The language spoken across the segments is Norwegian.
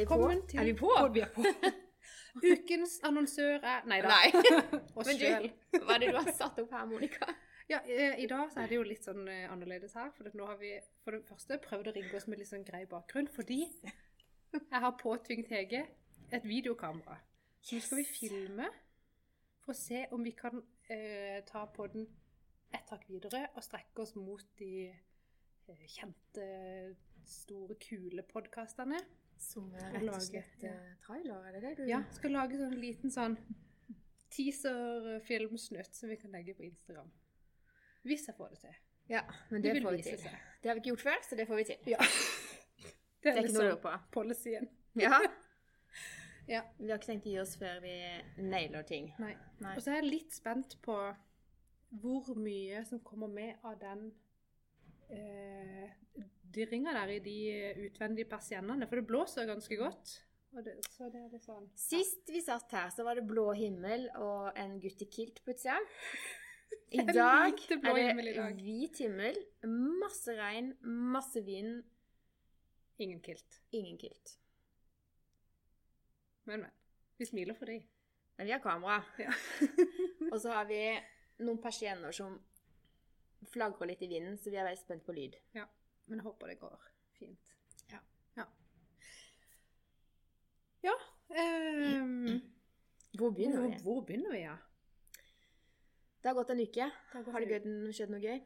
Velkommen til Er vi på? Vi er på. Ukens annonsør er Nei da. Nei. Oss sjøl. hva er det du har satt opp her, Monica? Ja, eh, I dag så er det jo litt sånn eh, annerledes her. For nå har vi for det første prøvd å rigge oss med litt sånn grei bakgrunn. Fordi jeg har påtvingt Hege et videokamera. Så nå skal vi filme for å se om vi kan eh, ta på den ett hakk videre og strekke oss mot de eh, kjente, store, kule podkastene. Som er rett og slett eh, trailer, er det det du Ja, skal lage sånn liten sånn teaser-filmsnutt som vi kan legge på Instagram. Hvis jeg får det til. Ja, men Det det får vi til. seg. Det har vi ikke gjort før, så det får vi til. Ja. Det er ikke noe å lure liksom på. policyen. Ja. Ja. Vi har ikke tenkt å gi oss før vi nailer ting. Nei. Nei. Og så er jeg litt spent på hvor mye som kommer med av den eh, dirringa der i de utvendige persiennene. For det blåser ganske godt. Det, så det er litt sånn Sist vi satt her, så var det blå himmel og en gutt i kilt på utsida. I dag er det hvit himmel, masse regn, masse vind, Ingen kilt. ingen kilt. Men, men. Vi smiler for dem. Men vi har kamera. Ja. Og så har vi noen persienner som flagrer litt i vinden, så vi er veldig spent på lyd. ja. Men jeg håper det går fint. Ja. Ja. Ja um, Hvor begynner hvor, vi? hvor begynner vi, ja? Det har gått en uke. har det skjedd noe gøy?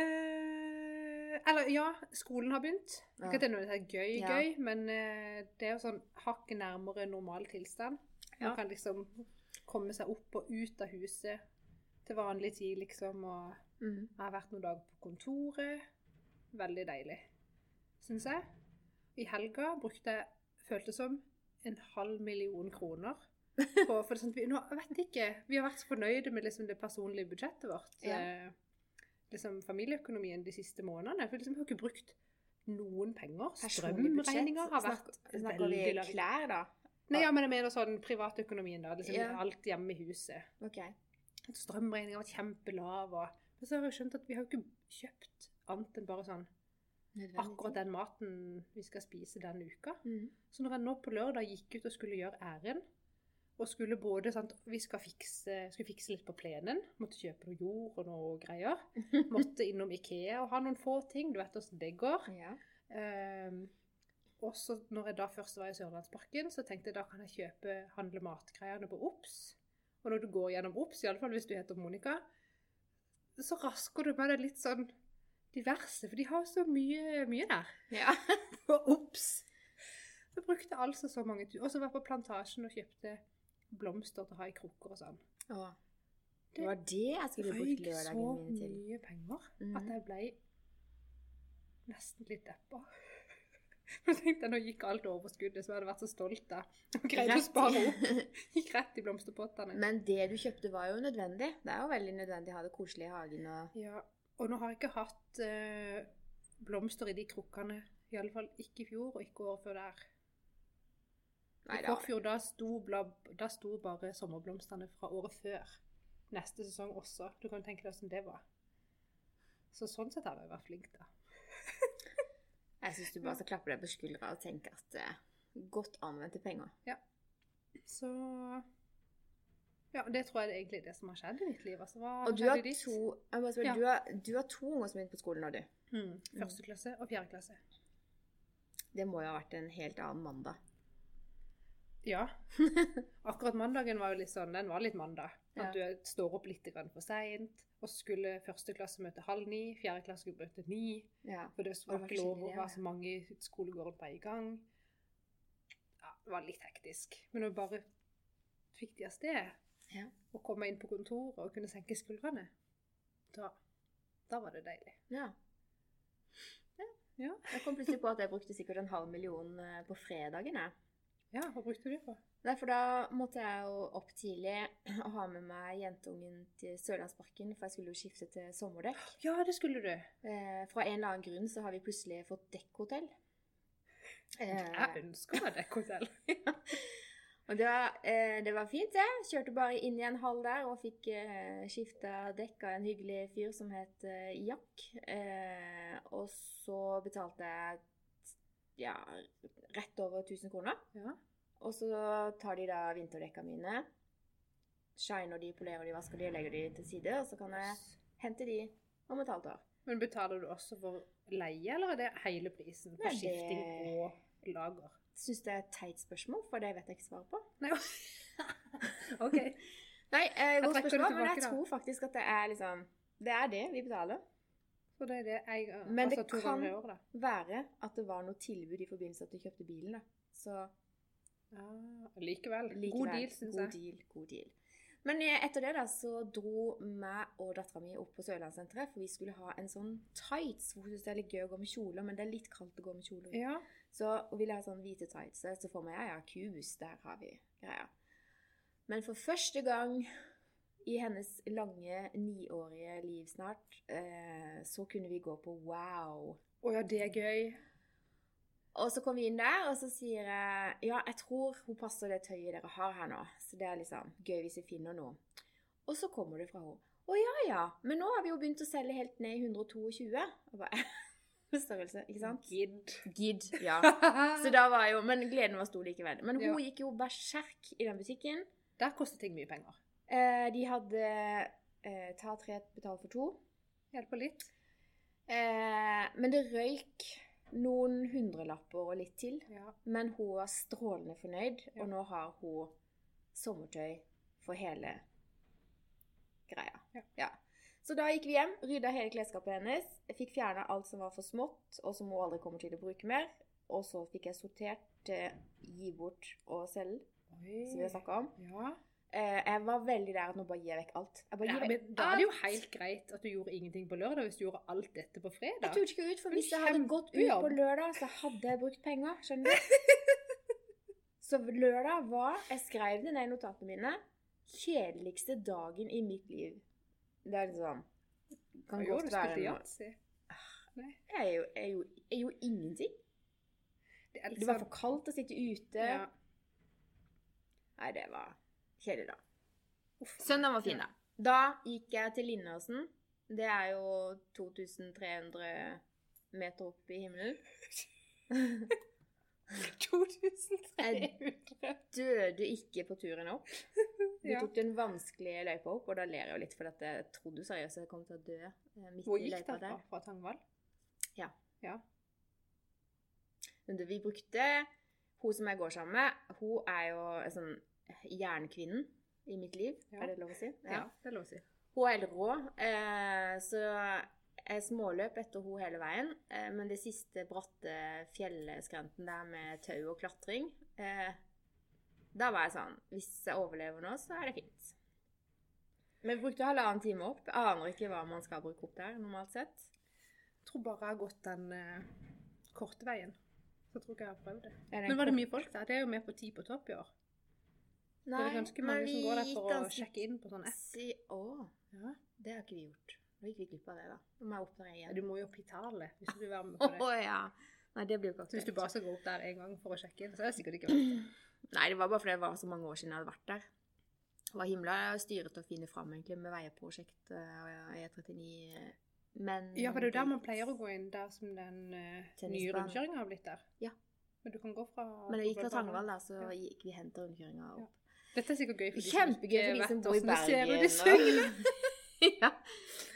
Eh, eller ja, skolen har begynt. Ja. Ikke at det er noe gøy, Ja. gøy, men eh, det er jo sånn hakket nærmere normal tilstand. Ja. Man kan liksom komme seg opp og ut av huset til vanlig tid, liksom. Og mm. jeg har vært noen dager på kontoret. Veldig deilig, syns jeg. I helga brukte jeg, føltes som, en halv million kroner. På, for det sånn, vi, nå, vet ikke, vi har vært så fornøyde med liksom, det personlige budsjettet vårt. Ja. Eh, liksom familieøkonomien de siste månedene. For liksom, vi har ikke brukt noen penger. Strømregninger har vært Snak- Snakker vi klær, da? Nei, ja, men jeg mener sånn privatøkonomien, da. Liksom, Ja. Alt hjemme i huset. Okay. Strømregningen har vært kjempelav. Og, men så har jeg skjønt at vi har jo ikke kjøpt annet enn bare sånn akkurat den maten vi skal spise denne uka. Mm. Så når jeg nå på lørdag gikk ut og skulle gjøre ærend, og skulle både sant, Vi skal fikse, skulle fikse litt på plenen. Måtte kjøpe noe jord og noe greier. Måtte innom Ikea og ha noen få ting. Du vet åssen det går. Ja. Um, og så når jeg da først var i Sørlandsparken, så tenkte jeg da kan jeg kjøpe handle matgreiene på Ops. Og når du går gjennom Ops, iallfall hvis du heter Monica, så rasker du med deg litt sånn diverse, for de har så mye, mye der. ja. På Ops! Jeg brukte altså så mange turer. Og så var jeg på Plantasjen og kjøpte blomster til å ha i krukker og sånn. Å, Det var det jeg skulle brukt så lørdagen min til. mye penger Mhm. at jeg ble nesten litt deppa. Men tenkte jeg, nå gikk alt overskuddet som jeg hadde vært så stolt av. Greide å spare opp. Gikk rett i blomsterpottene. Men det du kjøpte var jo nødvendig. Det er jo veldig nødvendig å ha det koselig i hagen og Ja, og nå har jeg ikke hatt eh, blomster i de krukkene. I alle fall ikke i fjor, og ikke året før der. Nei I forfjor, da sto, da sto bare sommerblomstene fra året før. Neste sesong også. Du kan tenke deg hvordan det var. Så sånn sett har jeg vært flink, da. Jeg syns du bare skal klappe deg på skuldra og tenke at eh, godt anvendte penger. Så Ja, det tror jeg det er egentlig det som har skjedd i mitt liv. Altså, Og du har to, spørre, Ja. du har, du har to unger som begynner på skolen nå, du. Mm, første klasse og fjerde klasse. Det må jo ha vært en helt annen mandag. Ja. Akkurat mandagen var jo litt sånn, den var litt mandag. At du står opp litt grann for seint. Og skulle første klasse møte halv ni, fjerde klasse skulle møte ni. Ja. For det var ikke lov å ha være så mange i skolegården på en gang. Ja, det var litt hektisk. Men når vi bare fikk de av sted, Ja. og komme inn på kontoret og kunne senke skuldrene, da, da var det deilig. ja. Ja. Jeg kom plutselig på at jeg brukte sikkert en halv million eh, på fredagen. Jeg. Ja, hva brukte du det på? Nei, for da måtte jeg jo opp tidlig og ha med meg jentungen til Sørlandsparken, for jeg skulle jo skifte til sommerdekk. Ja, det skulle du. Eh, fra en eller annen grunn så har vi plutselig fått dekkhotell. Eh, Jeg ønsker meg dekkhotell. Og det var, eh, det var fint, det. Kjørte bare inn i en hall der og fikk eh, skifta dekk av en hyggelig fyr som het eh, Jack. Eh, og så betalte jeg ja, rett over 1000 kroner. Ja. Og så tar de da vinterdekka mine, shiner de, polerer de, vasker de legger de til side. Og så kan jeg hente de om et halvt år. Men betaler du også for leie, eller er det hele prisen for Nei, det- skifting og lager? Syns det er et teit spørsmål, for det vet jeg ikke svaret på. Nei, OK. Nei, eh, godt spørsmål, tilbake, men jeg da. tror faktisk at det er liksom Det er det vi betaler. Så det er det jeg Men det altså to kan- da. Være at det var noe tilbud i forbindelse med at du kjøpte bilen. da. Så Ah, likevel. likevel, God deal, syns god jeg. Deal, god deal. Men eh, etter det da, så dro meg og dattera mi opp på Sørlandssenteret, for vi skulle ha en sånn tights. For hun syns det er litt gøy å gå med kjoler, men det er litt kaldt å gå med kjoler. Ja. Så hun ville ha sånn hvite tights. Så får så for meg ja, ja, kubus, der har vi greia. Men for første gang i hennes lange, niårige liv snart, eh, så kunne vi gå på wow. Å ja, det er gøy. Og så kom vi inn der, og så sier jeg ja, jeg tror hun passer det tøyet dere har her nå. Så det er liksom gøy hvis vi finner noe. Og så kommer det fra henne. Å ja ja, men nå har vi jo begynt å selge helt ned i 122. Og bare, Størrelse, ikke sant? Gidd. Gidd, ja. Så da var jo, Men gleden var stor likevel. Men hun Ja. gikk jo berserk i den butikken. Der koster ting mye penger. Eh, de hadde eh, ta tre, betal for to. Helt på litt. Eh, men det røyk noen hundrelapper og litt til. Ja. Men hun var strålende fornøyd, Ja. og nå har hun sommertøy for hele greia. Ja. Så da gikk vi hjem, rydda hele klesskapet hennes, fikk fjerna alt som var for smått, og som hun aldri kommer til å bruke mer. Og så fikk jeg sortert eh, gi bort og selge, som vi har snakka om. Ja. Eh, jeg var veldig der at nå bare gir jeg vekk alt. Jeg bare ja, men da er det jo helt greit at du gjorde ingenting på lørdag hvis du gjorde alt dette på fredag. Jeg turte ikke ut, for hvis jeg hadde gått ut på lørdag, så hadde jeg brukt penger. Skjønner du? Så lørdag var Jeg skrev det ned i notatene mine. Kjedeligste dagen i mitt liv. Det er liksom Kan Hva godt være noe. Jeg er jo, jeg er jo, jeg er jo ingenting. Det, er liksom... Det var sånn- for kaldt å sitte ute. Ja. Nei, det var kjedelig, da. Uff. Søndag var fin, da. Da gikk jeg til Lindåsen. Det er jo 2300 meter opp i himmelen. 2300. Døde ikke på turen opp. Vi Ja. tok den vanskelige løypa opp, og da ler jeg jo litt, for at jeg trodde seriøst jeg kom til å dø eh, midt Hvor i gikk der. det gikk der. Fra Tangvall? Ja. Ja. Men det vi brukte Hun som jeg går sammen med, hun er jo en sånn jernkvinnen i mitt liv. Ja. Er det lov å si? ja. Det er lov å si. Hun er helt rå, eh, så jeg småløp etter hun hele veien. Eh, men det siste bratte fjellskrenten der med tau og klatring, eh, da var jeg sånn Hvis jeg overlever nå, så er det fint. Men vi brukte halvannen time opp. Jeg aner ikke hva man skal bruke opp der, normalt sett. Jeg tror bare jeg har gått den eh, korte veien. Så tror ikke jeg har prøvd det. Men en var det mye folk der? Det er jo med på Ti på topp i år. Nei, det er ganske mange som går der for å sjekke inn på sånn app. Si, å, Ja. det har ikke vi gjort. Nå gikk vi glipp av det, da. Nå må jeg opp der igjen. Du må jo opp i tallet hvis du vil være med på det. Oh, ja. Nei, det blir jo godt. Så hvis du bare skal gå opp der en gang for å sjekke inn, så er det sikkert ikke verdt det. Nei, det var bare fordi det var så mange år siden jeg hadde vært der. Det var himla styret å finne fram egentlig med veiprosjekt og E39. Men Ja, for det er jo der man pleier å gå inn, der som den uh, nye rundkjøringa har blitt der. Ja. Men du kan gå fra Men det gikk fra. Tangvall, da, så Ja. gikk vi hen til rundkjøringa opp. Dette er sikkert gøy for de Kjempegøy for de som bor i Bergen. Ja.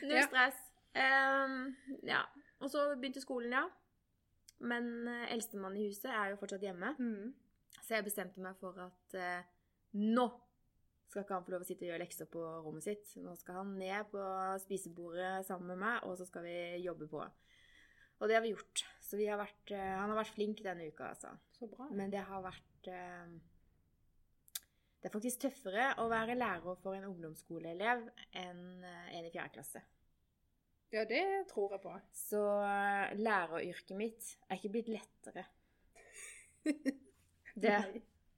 Null Ja. stress. Um, ja. Og så begynte skolen, ja. Men uh, eldstemann i huset er jo fortsatt hjemme. Mm. Så jeg bestemte meg for at uh, nå skal ikke han få lov å sitte og gjøre lekser på rommet sitt. Nå skal han ned på spisebordet sammen med meg, og så skal vi jobbe på. Og det har vi gjort. Så vi har vært, uh, han har vært flink denne uka, altså. Så bra. Men det har vært eh, Det er faktisk tøffere å være lærer for en ungdomsskoleelev enn eh, en i fjerde klasse. Ja, det tror jeg på. Så eh, læreryrket mitt er ikke blitt lettere. Det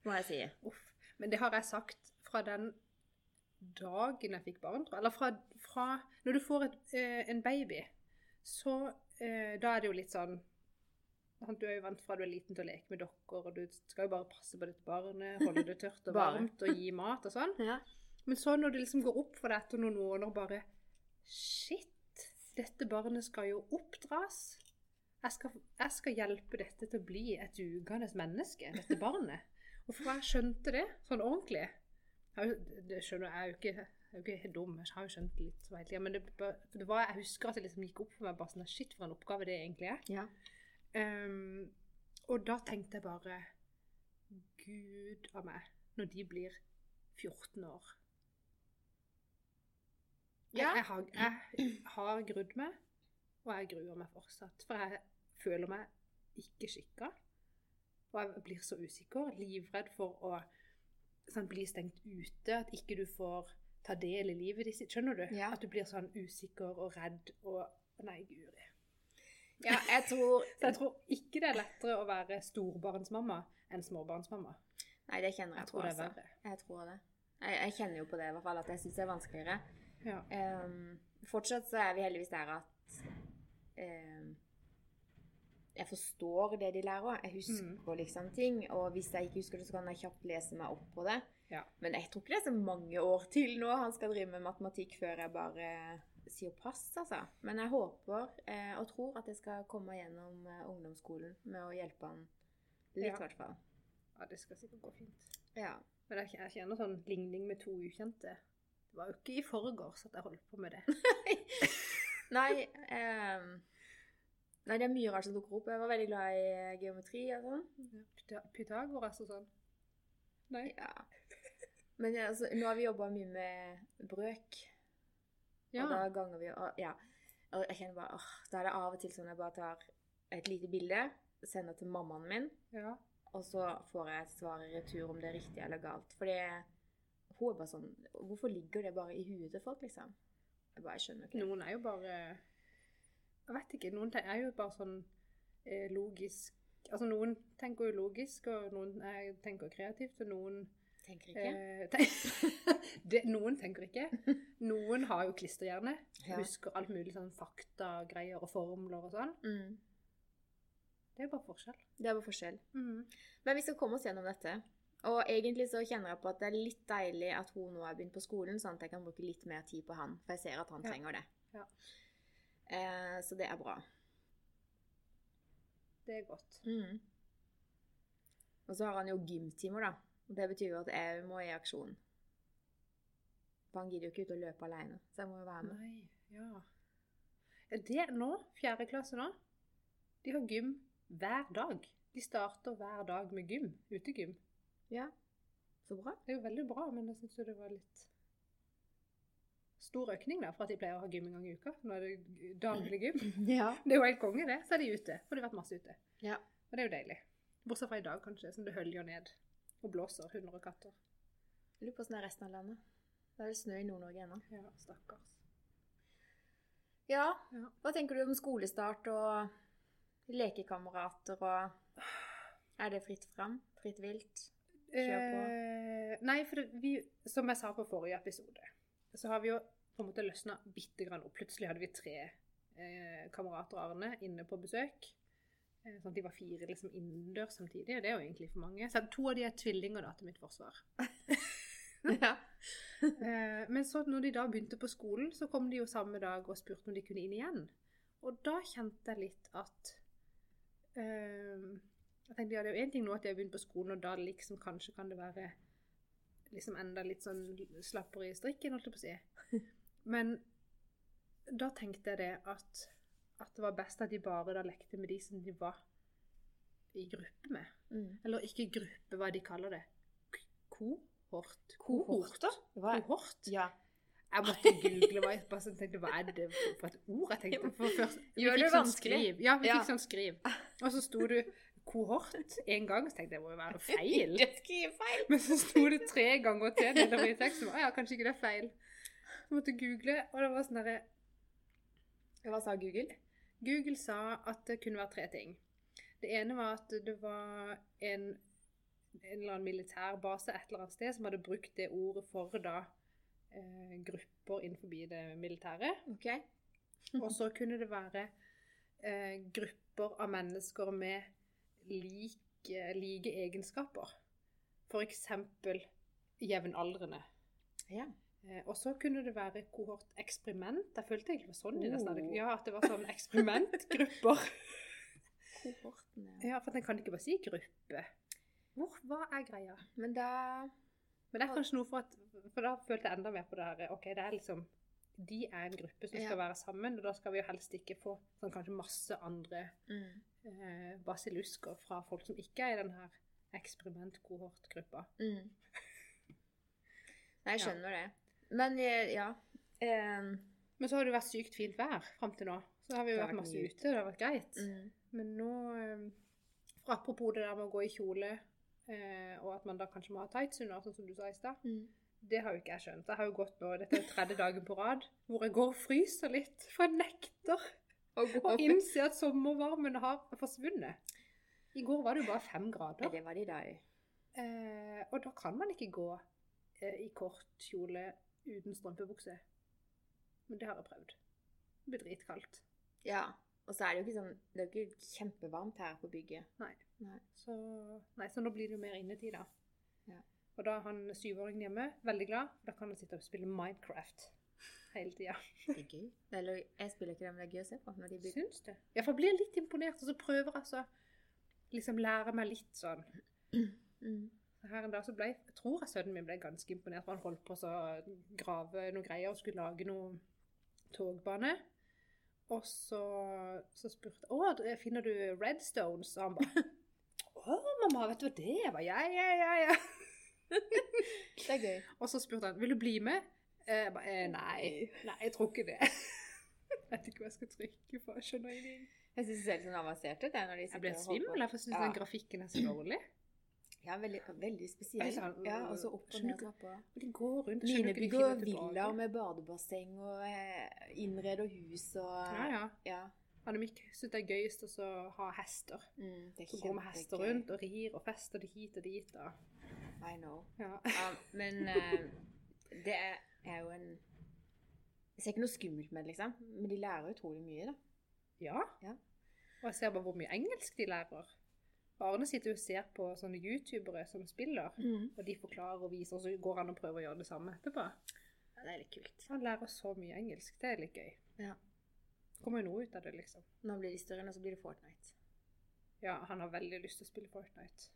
må jeg si. Uff. Men det har jeg sagt fra den dagen jeg fikk barn, tror jeg. Eller fra, fra Når du får et, eh, en baby, så Da er det jo litt sånn Du er jo vant fra du er liten til å leke med dokker, og du skal jo bare passe på dette barnet, holde det tørt og varmt og gi mat og sånn. Ja. Men så når det liksom går opp for deg etter noen måneder bare Shit, dette barnet skal jo oppdras. Jeg skal, jeg skal hjelpe dette til å bli et dugende menneske, dette barnet. Og for jeg skjønte det sånn ordentlig jeg, Det skjønner jeg, jeg er jo ikke, jeg er jo ikke dum, jeg har jo skjønt litt. Men det, det var, jeg husker at det liksom gikk opp for meg bare sånn Shit, for en oppgave det egentlig er. ja. Ehm, og da tenkte jeg bare Gud av meg, når de blir 14 år. Jeg, jeg, har, jeg har grudd meg, og jeg gruer meg fortsatt. For jeg føler meg ikke skikka. Og jeg blir så usikker, livredd for å sånn, bli stengt ute, at ikke du får ta del i livet ditt. Skjønner du? Ja. At du blir sånn usikker og redd og Nei, guri. Ja, jeg tror Så jeg tror ikke det er lettere å være storbarnsmamma enn småbarnsmamma. Nei, det kjenner jeg, Jeg tror det er altså. verre. Jeg tror det. Jeg, jeg kjenner jo på det, i hvert fall, at jeg syns det er vanskeligere. Ja. Um, fortsatt så er vi heldigvis der at um, jeg forstår det de lærer. Jeg husker Mm. liksom ting. Og hvis jeg ikke husker det, så kan jeg kjapt lese meg opp på det. Ja. Men jeg tror ikke det er så mange år til nå han skal drive med matematikk før jeg bare sier pass, altså. Men jeg håper eh, og tror at jeg skal komme gjennom eh, ungdomsskolen med å hjelpe han litt, i Ja. hvert fall. ja, det skal sikkert gå fint. Ja. Men jeg, jeg kjenner sånn ligning med to ukjente. Det var jo ikke i forgårs at jeg holdt på med det. Nei, eh, nei, det er mye rart som dukker opp. Jeg var veldig glad i eh, geometri og sånn. Pyta- Pythagoras og sånn. Nei. Ja. Men altså, nå har vi jobba mye med brøk, Ja. og da ganger vi og, Ja. Og jeg kjenner bare åh, Da er det av og til sånn at jeg bare tar et lite bilde, sender til mammaen min, ja. og så får jeg et svar i retur om det er riktig eller galt. Fordi hun er bare sånn Hvorfor ligger det bare i huet til folk, liksom? Jeg bare skjønner ikke. Noen er jo bare Jeg vet ikke. Noen er jo bare sånn eh, logisk Altså noen tenker jo logisk, og noen eh, tenker kreativt, og noen Tenker ikke. eh, ten det, Noen tenker ikke. Noen har jo klisterhjerne. Ja. Husker alt mulig sånn faktagreier og formler og sånn. Mm. Det er bare forskjell. Det er bare forskjell. Mm. Men vi skal komme oss gjennom dette. Og egentlig så kjenner jeg på at det er litt deilig at hun nå har begynt på skolen, sånn at jeg kan bruke litt mer tid på han. For jeg ser at han Ja. trenger det. Ja. Eh, så det er bra. Det er godt. Mm. Og så har han jo gymtimer, da. Det betyr jo at jeg må i aksjon. For han gidder jo ikke ut og løpe alene, så jeg må jo være med. Nei, ja. Er det nå? Fjerde klasse nå? De har gym hver dag. De starter hver dag med gym. Utegym. Ja, så bra. Det er jo veldig bra, men jeg syns det var litt stor økning da, for at de pleier å ha gym en gang i uka. Nå er det daglig gym. Ja. Det er jo helt konge, det. Så er de ute. For de har vært masse ute. ja. Og det er jo deilig. Bortsett fra i dag, kanskje, som det høljer ned og blåser hunder og katter. Jeg lurer på åssen det er resten av landet. Det er vel snø i Nord-Norge ennå. Ja, stakkars. Ja. Ja. Hva tenker du om skolestart og lekekamerater og Er det fritt fram? Fritt vilt? Kjør på. Eh, nei, for vi, som jeg sa på forrige episode, så har vi jo på en måte løsna bitte grann opp. Plutselig hadde vi tre eh, kamerater Arne inne på besøk. Eh, sånn at de var fire liksom innendørs samtidig. og Det er jo egentlig for mange. Så to av de er tvillinger, da, til mitt forsvar. ja. Eh, men så når de da begynte på skolen, så kom de jo samme dag og spurte om de kunne inn igjen. Og da kjente jeg litt at eh, Jeg tenkte ja, det er jo én ting nå at de har begynt på skolen, og da liksom kanskje kan det være liksom enda litt sånn slappere i strikken, holdt jeg på å si. Men da tenkte jeg det at, at det var best at de bare da lekte med de som de var i gruppe med. Mm. Eller ikke gruppe, hva de kaller det. Kohort. Kohorter? Er- Kohort? Ja. Jeg måtte google hva jeg bare sånn tenkte, hva er det for- et ord jeg tenkte for først. Gjør det sånn vanskelig? Skriv. Ja, vi Ja. fikk sånn skriv. Og så sto du kohort en gang, så tenkte jeg, det må jo være feil. Det feil. Men så sto det tre ganger til nedover i teksten. Å ja, kanskje ikke det er feil. Så måtte jeg google, og det var sånn derre Hva sa Google? Google sa at det kunne være tre ting. Det ene var at det var en, en eller annen militær base et eller annet sted som hadde brukt det ordet for da eh, grupper innenfor det militære. Okay. Og så kunne det være eh, grupper av mennesker med like, like egenskaper. Eksempel jevnaldrende. Ja. Eh, og så kunne det være kohort eksperiment. Jeg følte egentlig det var sånn de nesten Oh. Ja, at det var sånn eksperimentgrupper. Kohorten, ja, for den kan ikke bare si gruppe. Hvor, hva er greia? Men da Men det er kanskje noe for at For da følte jeg enda mer på det her OK, det er liksom De er en gruppe som skal Ja. være sammen, og da skal vi jo helst ikke få sånn kanskje masse andre mm. eh, basillusker fra folk som ikke er i den her eksperimentkohortgruppa. Mm. Nei, jeg Ja. skjønner det. Men eh, ja. Um, Men så har det vært sykt fint vær fram til nå. Så har vi jo vært masse mye ute, det har vært greit. mm. Men nå for Apropos det der med å gå i kjole, eh, og at man da kanskje må ha tights under, sånn som du sa i stad. Mm. Det har jo ikke jeg skjønt. Jeg har jo gått nå, Dette er tredje dagen på rad hvor jeg går og fryser litt. For jeg nekter å innse at sommervarmen har forsvunnet. I går var det jo bare fem Ja, grader. det var det i dag. Eh, og da kan man ikke gå eh, i kort kjole uten strømpebukse. Men det har jeg prøvd. Det blir dritkaldt. Ja. Og så er det jo ikke sånn Det er jo ikke kjempevarmt her på bygget. Nei. Nei. Så, nei, så nå blir det jo mer innetid, da. Ja. Og da er han syvåringen hjemme, veldig glad. Da kan han sitte og spille Minecraft hele tida. Det er gøy. Eller jeg spiller ikke det, men det er gøy å se på. Når de blir... Syns du? Ja, for jeg blir litt imponert, og så prøver jeg så liksom lære meg litt sånn. Mm. Her en dag så ble, jeg tror jeg sønnen min ble ganske imponert, for han holdt på å grave noen greier og skulle lage noe togbane. Og så, så spurte jeg, å, finner du redstones? Og han bare, å mamma, vet du hva det bare, ja, ja, ja, ja. Det er gøy. Og så spurte han, vil du bli med? Eh, Jeg bare, eh, nei, nei, jeg tror ikke det. Jeg vet ikke hva jeg skal trykke på, skjønner ingenting. Jeg syns det ser litt sånn avansert ut. jeg, når de Jeg ble svimmel, for jeg synes Ja. den grafikken er så dårlig. Ja, veldig, veldig spesielt. Ja, og så opp og ned trappa. De går rundt, villaer med badebasseng og eh, innreder hus og Ja, ja. ja. Annemiek synes det er gøyest å ha hester. Mm, det Så går med hester rundt og rir og fester de hit og dit. Og, I know. ja. Ja, men eh, det er jo en Jeg ser ikke noe skummelt med det, liksom. Men de lærer utrolig mye, da. ja. Ja. Og jeg ser bare hvor mye engelsk de lærer. Arne sitter jo og ser på sånne youtubere som spiller, og de forklarer og viser, og så går han og prøver å gjøre det samme etterpå. Ja, det er litt kult. Han lærer så mye engelsk. Det er litt gøy. Ja. Kommer jo noe ut av det, liksom. Nå blir de større, og så blir det Fortnite. Ja, han har veldig lyst til å spille Fortnite.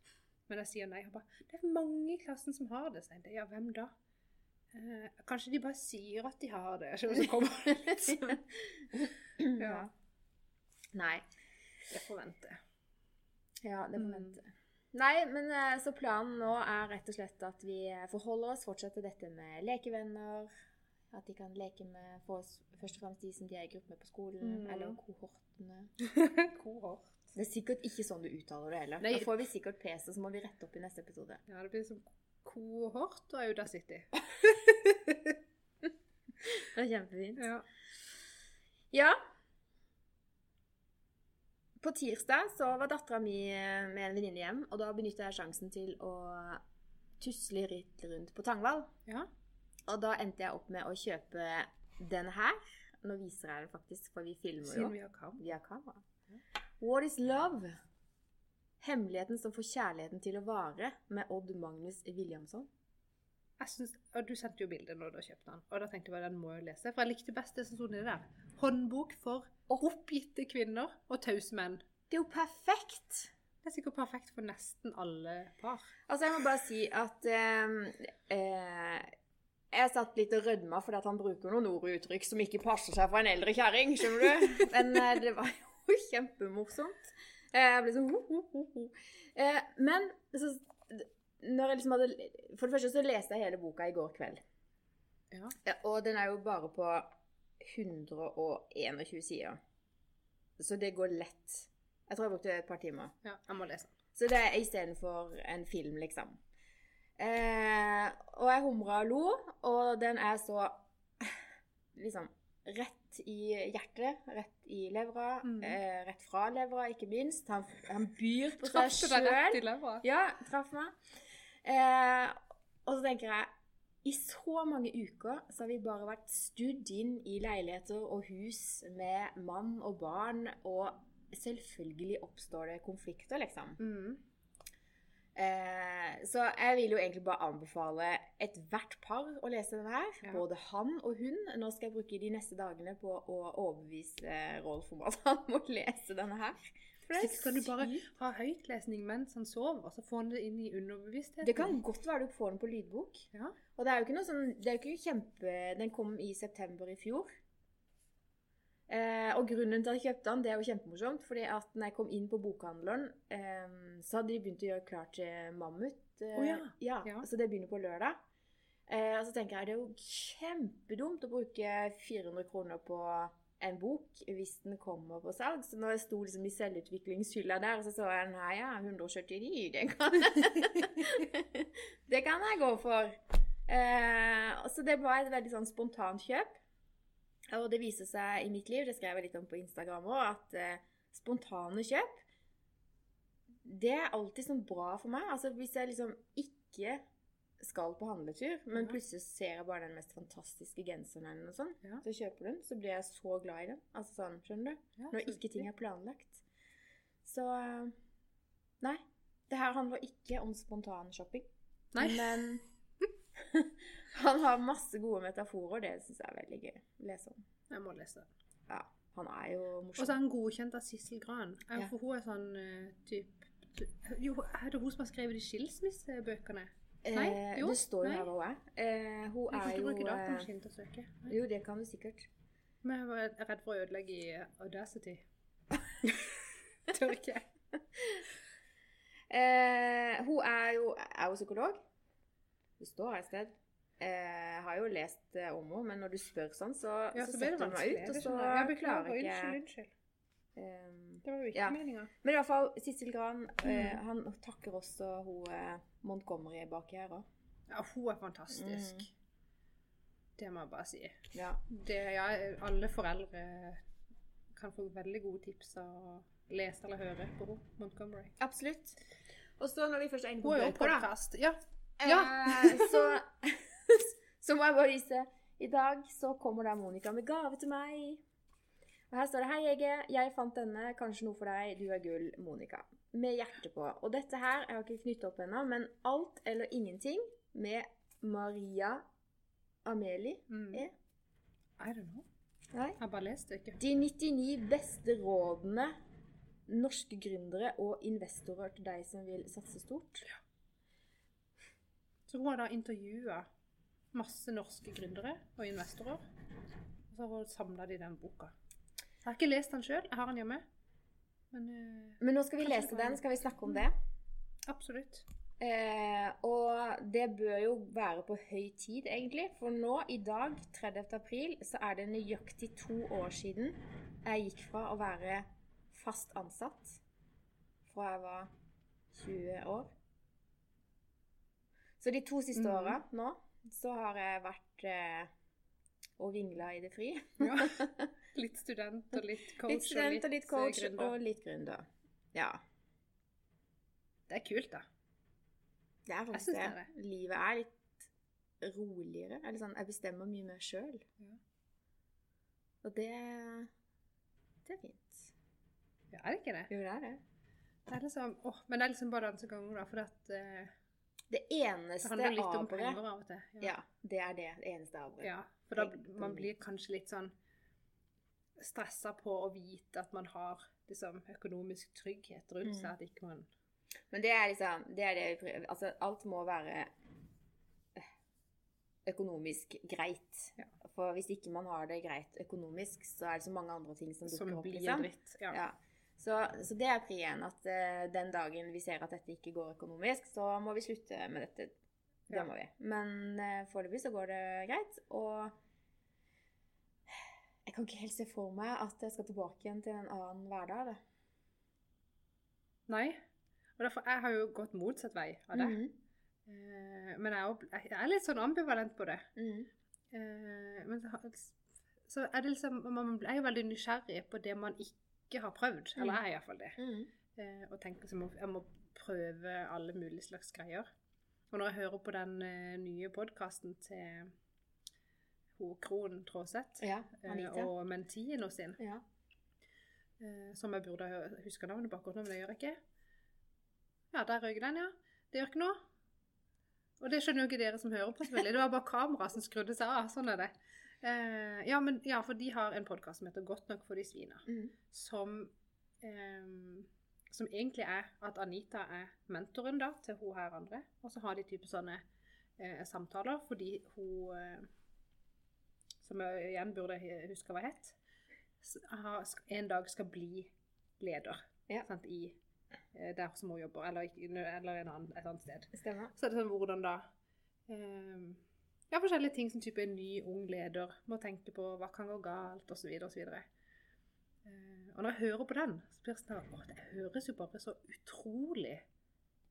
Men jeg sier nei. Han bare Det er mange i klassen som har det. sier. Ja, hvem da? Eh, kanskje de bare sier at de har det. og så kommer det litt sånn. Ja. Nei. Jeg forventer. Ja, det Mm. vente. Mm. Nei, men eh, så planen nå er rett og slett at vi eh, forholder oss, fortsetter dette med lekevenner. At de kan leke med oss, først og fremst de som de er i gruppe med på skolen, Mm. eller kohortene. Kohort. Det er sikkert ikke sånn du uttaler det heller. Nei. Da får vi sikkert PC, så må vi rette opp i neste episode. Ja, det blir som kohort og Audacity. Det er kjempefint. Ja. Ja. På tirsdag så var dattera mi eh, med en venninne hjem, og da benytta jeg sjansen til å tusle litt rundt på Tangvall. ja. Og da endte jeg opp med å kjøpe den her. Nå viser jeg den faktisk, for vi filmer jo Siden vi har kamera. Vi har kamera. What is love? Hemmeligheten som får kjærligheten til å vare, med Odd Magnus Williamson. Jeg synes, og Du sendte jo bilde når du kjøpte den, og da tenkte jeg bare den må jeg lese. For jeg likte best det som sto nedi der. Håndbok for oppgitte kvinner og tause menn. Det er jo perfekt! Det er sikkert perfekt for nesten alle par. Altså, jeg må bare si at eh, eh, Jeg satt litt og rødma fordi at han bruker noen ord og uttrykk som ikke passer seg for en eldre kjerring, skjønner du? Men eh, det var jo kjempemorsomt. Eh, Jeg ble sånn ho, ho, ho, ho. Eh, Men så, liksom hadde For det første så leste jeg hele boka i går kveld. Ja. Ja, Og den er jo bare på 121 sider. Så det går lett. Jeg tror jeg brukte et par timer. Ja, jeg må lese den. Så det er istedenfor en film, liksom. Eh, og jeg humra og lo, og den er så liksom rett i hjertet, rett i levra, Mm. eh, rett fra levra, ikke minst. Han, han byr på Traff seg det deg rett i levra? Ja, traff meg. Eh, og så tenker jeg i så mange uker så har vi bare vært studd inn i leiligheter og hus med mann og barn og selvfølgelig oppstår det konflikter, liksom. Mm. Eh, så jeg vil jo egentlig bare anbefale ethvert par å lese denne her. Ja. Både han og hun. Nå skal jeg bruke de neste dagene på å overbevise Rolf om at han må lese denne her. Er kan du bare sykt. ha høytlesning mens han sover, og så får han det inn i underbevisstheten. Det kan godt være du får den på lydbok. Ja. Og det er jo ikke noe sånn Det er jo ikke kjempe Den kom i september i fjor. Eh, og grunnen til at jeg kjøpte den, det er jo kjempemorsomt, fordi at når jeg kom inn på bokhandleren, eh, så hadde de begynt å gjøre klart til Mammut. Eh, Å ja. ja. Ja. Så det begynner på lørdag. Eh, og så tenker jeg det er jo kjempedumt å bruke 400 kroner på en bok hvis den kommer på salg. Så når jeg sto liksom i selvutviklingshylla der, så så jeg her, ja, 179, det kan Det kan jeg gå for. Eh, så det var et veldig sånn spontant kjøp. Og det viser seg i mitt liv, det skrev jeg litt om på Instagram òg, at eh, spontane kjøp Det er alltid sånn bra for meg. Altså hvis jeg liksom ikke skal på handletur, men Ja. plutselig ser jeg bare den mest fantastiske genseren eller noe sånt, Ja. så kjøper du den, så blir jeg så glad i den. Altså sånn, skjønner du? Ja, Når ikke ting er planlagt. Så eh, Nei. Det her handler ikke om spontan shopping. Nei. Men han har masse gode metaforer, det syns jeg er veldig gøy å lese om. Jeg må lese. Ja, han er jo morsom. Og så er han godkjent av Sissel Gran. For hun er sånn uh, type Jo, er det hun som har skrevet de skilsmissebøkene? Nei, Eh, jo, det står jo nei. her hva hun er. Eh, hun er ikke jo bruke datamaskinen til å søke. Nei. Jo, det kan du sikkert. Men jeg var redd for å ødelegge i Audacity. Tør ikke. Eh, hun er jo, er jo psykolog. Det står her et sted. Eh, jeg har jo lest eh, om henne, men når du spør sånn, så, Ja, så, så setter hun meg ut, og så jeg. Beklager. jeg Unnskyld, unnskyld. Eh, Det var jo ikke Ja. meninga. Men i hvert fall, Sissel Gran mm. uh, han takker også hun eh, Montgomery bak her òg. Ja, hun er fantastisk. Mm. Det må jeg bare si. Ja. Det, ja, alle foreldre kan få veldig gode tips av å lese eller høre på henne, Montgomery. Absolutt. Og så når vi først er inne på Hun er bøker, da. Ja. eh, så, så må jeg bare vise I dag så kommer da Monica med gave til meg. Og her står det 'Hei, Ege. Jeg fant denne. Kanskje noe for deg. Du er gull, Monica.' Med hjerte på. Og dette her jeg har ikke knyttet opp ennå, men alt eller ingenting med Maria Amelie Mm. er I don't know. Nei. Jeg bare lest det ikke. De 99 beste rådene norske gründere og investorer til deg som vil satse stort. Ja. Så hun har da intervjua masse norske gründere og investorer. Og så har hun samla det i den boka. Jeg har ikke lest den sjøl, jeg har den hjemme. Men eh, Men nå skal vi lese den. Skal vi snakke om det? absolutt. Eh, og det bør jo være på høy tid, egentlig. For nå, i dag, 30. april, så er det nøyaktig to år siden jeg gikk fra å være fast ansatt fra jeg var 20 år. Så de to siste mm. åra nå, så har jeg vært eh, og vingla i det fri. Ja. Litt student og litt coach Litt student og litt eh, coach gründer. og litt gründer. Ja. Det er kult, da. Det er faktisk det. det Livet er litt roligere. Eller sånn, jeg bestemmer mye mer sjøl. Ja. Og det Det er fint. Ja, er det ikke det? Jo, det er det. det er liksom, åh, men det er liksom balanseganger, da. For at, uh, Det det eneste handler litt om averet penger av og til. Ja, det er det. Det eneste averet. Ja, for da man blir kanskje litt sånn stressa på å vite at man har liksom økonomisk trygghet rundt Mm. seg, at ikke man Men det er liksom det er det. Altså, alt må være eh, økonomisk greit. Ja. For hvis ikke man har det greit økonomisk, så er det så mange andre ting som Som dukker opp. blir liksom. dritt. Ja. Ja. Så, så det er pri én. At uh, den dagen vi ser at dette ikke går økonomisk, så må vi slutte med dette. Det må vi. Men uh, foreløpig så går det greit. Og jeg kan ikke helt se for meg at jeg skal tilbake igjen til en annen hverdag. Da. Nei. Og derfor, jeg har jo gått motsatt vei av det. Mhm. Eh, men jeg jeg er litt sånn ambivalent på det. Mm. Eh, men så, så er det liksom Man er jo veldig nysgjerrig på det man ikke har prøvd. Eller Mm. jeg er iallfall det. Mhm. Eh, og tenker som jeg må prøve alle mulige slags greier. Og når jeg hører på den eh, nye podkasten til hun Krohn Traaseth Ja, eh, og mentien sin, Ja. eh, som jeg burde huske navnet på akkurat nå, men det gjør jeg ikke. Ja, der røyk den, ja. Det gjør ikke noe. Og det skjønner jo ikke dere som hører på, selvfølgelig. Det var bare kameraet som skrudde seg av. Sånn er det. Eh, ja, men, ja, for de har en podkast som heter Godt nok for de svina. Mm. Som, eh, som egentlig er at Anita er mentoren da, til hun her andre. Og så har de type sånne eh, samtaler fordi hun Som jeg igjen burde huske hva het. En dag skal bli leder Ja. sant, i eh, der som hun jobber, eller, eller en annen, et annet sted. Stemmer. Så er det sånn hvordan da um, Ja, forskjellige ting som type en ny, ung leder må tenke på hva kan gå galt, osv., osv. Eh, og når jeg hører på den, så blir det sånn at det høres jo bare så utrolig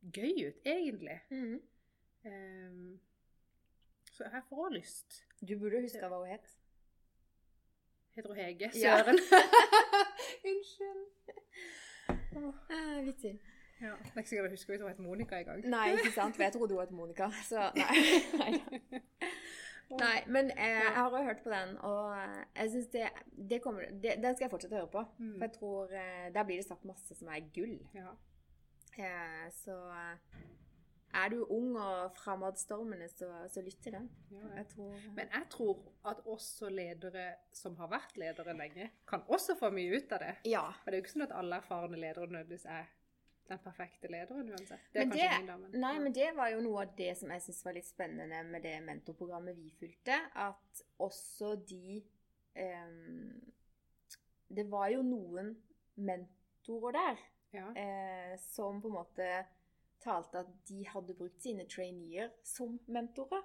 gøy ut, egentlig. Mm. Eh, så jeg får lyst. Du burde huske hva hun het. Heter hun Hege Ja. Unnskyld. Oh. Eh, Vittig. Ja, det er ikke sikkert jeg husker hvis hun het Monica en gang. Nei, ikke sant? For jeg trodde hun het Monica, så nei. Nei. Nei, men eh, jeg har jo hørt på den, og eh, jeg syns det, det kommer, det, Den skal jeg fortsette å høre på. Mm. For jeg tror eh, Der blir det sagt masse som er gull. Ja. Eh, så eh, er du ung og framadstormende, så, så lytt til den. ja. Jeg tror Men jeg tror at også ledere som har vært ledere lenge, kan også få mye ut av det. Ja. Og det er jo ikke sånn at alle erfarne ledere nødvendigvis er den perfekte lederen uansett. Det er Men kanskje det- min, damen. Nei, men det var jo noe av det som jeg syns var litt spennende med det mentorprogrammet vi fulgte. At også de um, Det var jo noen mentorer der ja. eh, som på en måte talte at de hadde brukt sine traineer som mentorer.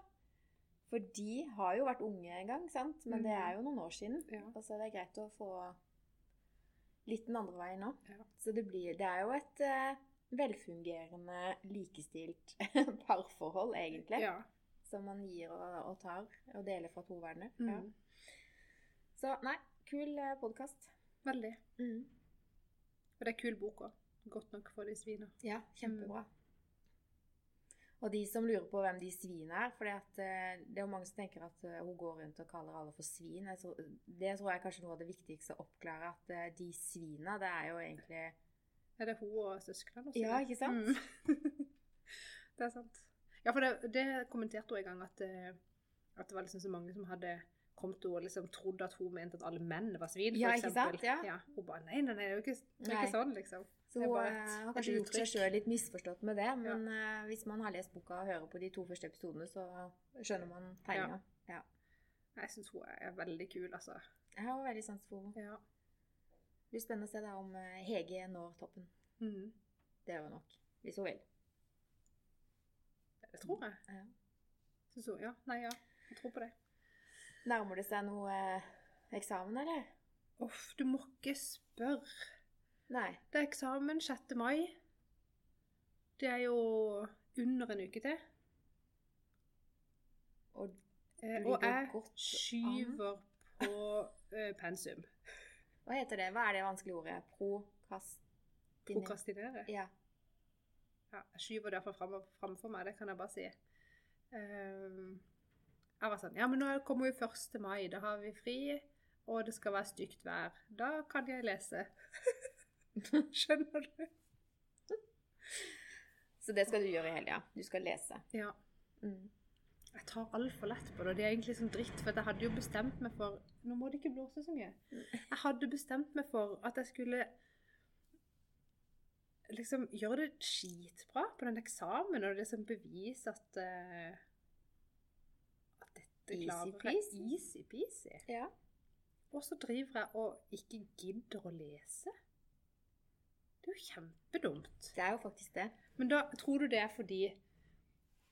For de har jo vært unge en gang, sant? men det Mhm. er jo noen år siden. Ja. Og det er greit å få litt den andre veien nå. Ja. Så det, blir, det er jo et uh, velfungerende, likestilt parforhold, egentlig. ja. Som man gir og, og tar og deler fra to verdener. Mm. Ja. Så nei, kul eh, podkast. Veldig. Mm. Og det er kul bok òg. Godt nok for de svina. Ja, kjempebra. Og de som lurer på hvem de svin er For det er jo mange som tenker at eh, hun går rundt og kaller alle for svin. Tror, det tror jeg er kanskje noe av det viktigste å oppklare. At eh, de svina, det er jo egentlig Er det hun og søsknene? også? Ja, ikke sant? Mm. det er sant. Ja, for det, det kommenterte hun en gang, at, eh, at det var liksom så mange som hadde kommet og liksom trodde at hun mente at alle menn var svin, for Ja, ikke sant? Ja. Hun bare nei, nei, nei, det er jo ikke, det er ikke sånn, liksom. Så hun har kanskje gjort seg sjøl litt misforstått med det. Men eh, hvis man har lest boka og hører på de to første episodene, så skjønner man tegninga. Jeg syns hun er veldig kul, altså. Jeg har veldig sans for henne. Ja. Det blir spennende å se da om eh, Hege når toppen. Mm. Det gjør hun nok. Hvis hun vil. Det tror jeg. Ja. Syns hun, ja. Nei, ja. Jeg tror på det. Nærmer det seg noe eh, eksamen, eller? Uff, du må ikke spørre. Nei. Det er eksamen 6. mai. Det er jo under en uke til. Og Eh, og jeg godt an. skyver på eh, pensum. hva heter det? Hva er det vanskelige ordet? Prokastinere? Prokrastinere. Ja. Ja, jeg skyver derfor framfor meg, det kan jeg bare si. Ehm, jeg var sånn Ja, men nå kommer jo 1. mai, da har vi fri, og det skal være stygt vær. Da kan jeg lese. Skjønner du? Så det skal du gjøre i helga. Du skal lese. Ja. Mm. Jeg tar altfor lett på det, det er egentlig som dritt, for jeg hadde jo bestemt meg for Nå må det ikke blåse så mye. Jeg hadde bestemt meg for at jeg skulle liksom gjøre det skitbra på den eksamen, og liksom bevise at uh, at dette klarer jeg. Easy-peasy. Easy-peasy. Ja. Og så driver jeg og ikke gidder å lese. Det er jo kjempedumt. Det er jo faktisk det. Men da tror du det er fordi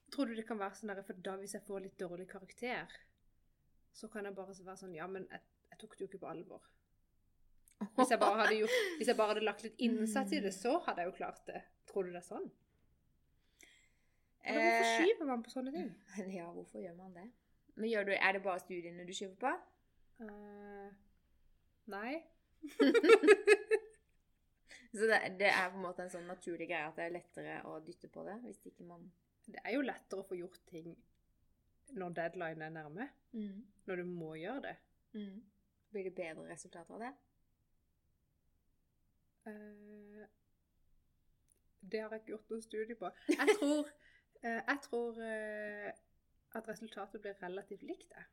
Tror du det kan være sånn der, for da hvis jeg får litt dårlig karakter, så kan jeg bare være sånn Ja, men jeg, jeg tok det jo ikke på alvor. Hvis jeg bare hadde, gjort, hvis jeg bare hadde lagt litt innsats i det, så hadde jeg jo klart det. Tror du det er sånn? Eller hvorfor Eh, skyver man på sånne ting? ja, hvorfor gjør man det? Men du, Er det bare studiene du skyver på? Uh, nei. Så det, det er på en måte en sånn naturlig greie at det er lettere å dytte på det hvis ikke man Det er jo lettere å få gjort ting når deadline er nærme. mm. Når du må gjøre det. Mm. Blir det bedre resultater av det? Uh, det har jeg ikke gjort noen studie på. Jeg tror, uh, jeg tror uh, at resultatet blir relativt likt, det.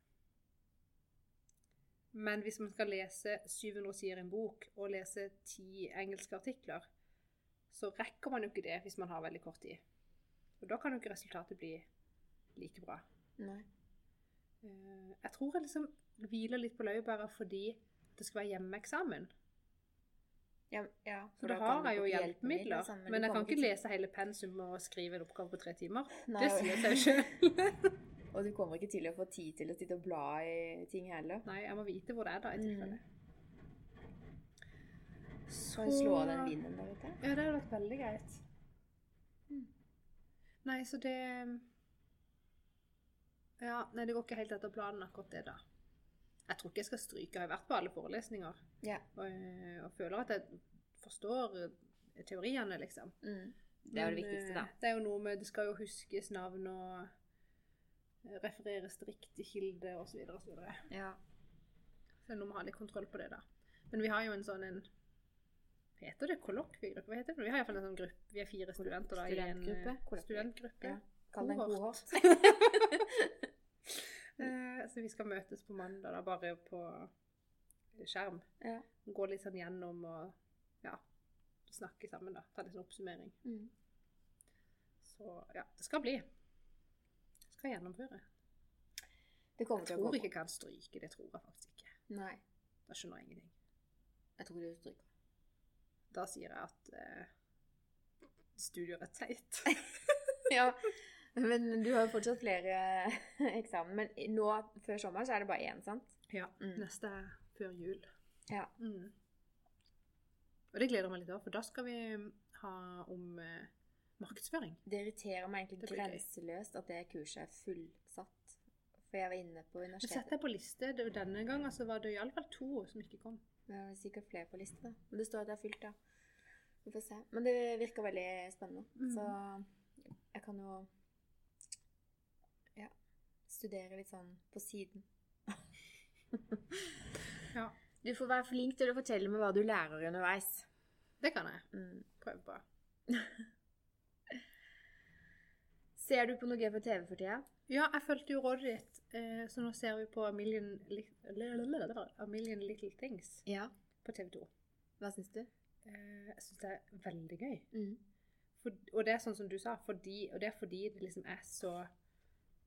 Men hvis man skal lese 700 sider i en bok og lese ti engelske artikler, så rekker man jo ikke det hvis man har veldig kort tid. Og da kan jo ikke resultatet bli like bra. Nei. Eh, Jeg tror jeg liksom hviler litt på laurbæra fordi det skal være hjemmeeksamen. Ja, ja, Så da da har jeg jo hjelpemidler. sånn, Men jeg kan ikke lese hele pensum og skrive en oppgave på tre timer. Nei, Det sier seg sjøl. Og du kommer ikke til å få tid til å sitte og bla i ting heller. Nei, jeg må vite hvor det er, da, i Mm. tilfelle. Kan du slå av den vinden der ute? Ja, det hadde vært veldig greit. Mm. Nei, så det Ja, nei, det går ikke helt etter planen, akkurat det, da. Jeg tror ikke jeg skal stryke. Jeg har vært på alle forelesninger Ja. og, eh, og føler at jeg forstår eh, teoriene, liksom. Mm. Det er jo det viktigste, eh, da. Det er jo noe med Det skal jo huskes navn og eh, refereres til riktig kilde osv. Videre. Ja. så nå må vi ha litt kontroll på det, da. Men vi har jo en sånn en Heter det kollokviegruppe? Hva heter det? Vi har iallfall en sånn gruppe. Vi er fire studenter da, i en Studentgruppe? eh, studentgruppe. Ja. Kall det en Kohort. kohort. Eh, så vi skal møtes på mandag, da, bare på skjerm. Ja. Gå litt sånn gjennom og ja, snakke sammen, da. Ta litt sånn oppsummering. Mm. Så ja, det skal bli. Skal gjennomføre. Det Jeg tror ikke jeg kan stryke. Det tror jeg faktisk ikke. Nei. Da skjønner jeg ingenting. Jeg tror du stryker. Da sier jeg at uh, studier er teit. Ja, men du har jo fortsatt flere eksamen. Men nå, før sommeren, så er det bare én, sant? ja. Mm. Neste er før jul. Ja. Mm. Og det gleder jeg meg litt over, for da skal vi ha om eh, markedsføring. Det irriterer meg egentlig grenseløst at det kurset er fullsatt. For jeg var inne på Men setter deg på liste denne gangen, så var det iallfall to som ikke kom. Det er sikkert flere på liste, da. Men det står at det er fylt, da. Vi får se. Men det virker veldig spennende. Mm. Så jeg kan jo ja, studere litt sånn på siden. Ja. Du får være flink til å fortelle meg hva du lærer underveis. Det kan jeg Mm. prøve på. Ser du på noe på TV for tida? Ja, jeg fulgte jo rådet ditt, eh, så nå ser vi på A Million, Li A Million Little Things Ja. på TV 2. Hva syns du? Eh, jeg syns det er veldig gøy. Mm. For, og det er sånn som du sa, fordi, og det er fordi det liksom er så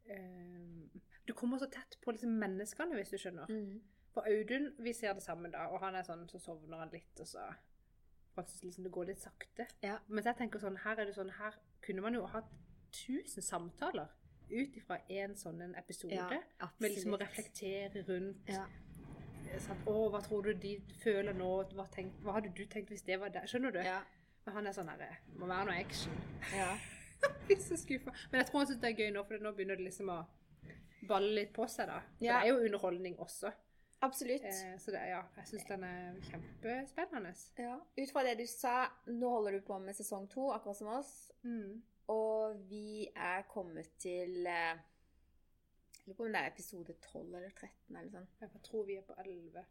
eh, Du kommer så tett på liksom menneskene, hvis du skjønner. Mm. For Audun, vi ser det sammen da, og han er sånn, så sovner han litt, og så faktisk liksom det går litt sakte. Ja. Mens jeg tenker sånn, her er det sånn, her kunne man jo hatt tusen samtaler ut ifra en sånn en episode. Ja, med liksom å reflektere rundt Ja. sånn, Å, hva tror du de føler nå? Hva, tenk, hva hadde du tenkt hvis det var der? Skjønner du? Ja. Men han er sånn herre Må være noe action. ja. Blir så skuffa. Men jeg tror han syns det er gøy nå, for nå begynner det liksom å balle litt på seg, da. For Ja. det er jo underholdning også. Absolutt. Eh, så det, ja, jeg syns den er kjempespennende. Ja. Ut fra det du sa, nå holder du på med sesong to, akkurat som oss. Mm. Og vi er kommet til eh, lurer på om det er episode 12 eller 13 eller sånn. Jeg tror vi er på 11.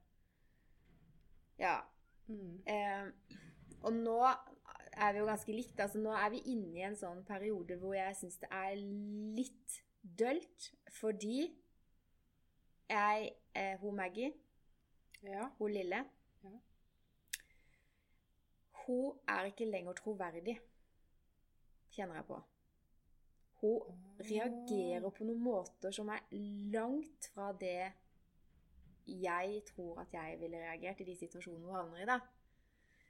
Ja. Mm. Eh, og nå er vi jo ganske likt. Altså nå er vi inne i en sånn periode hvor jeg syns det er litt dølt, fordi jeg eh, Hun Maggie, Ja. hun lille Ja. Hun er ikke lenger troverdig, kjenner jeg på. Hun reagerer på noen måter som er langt fra det jeg tror at jeg ville reagert i de situasjonene hun havner i. da.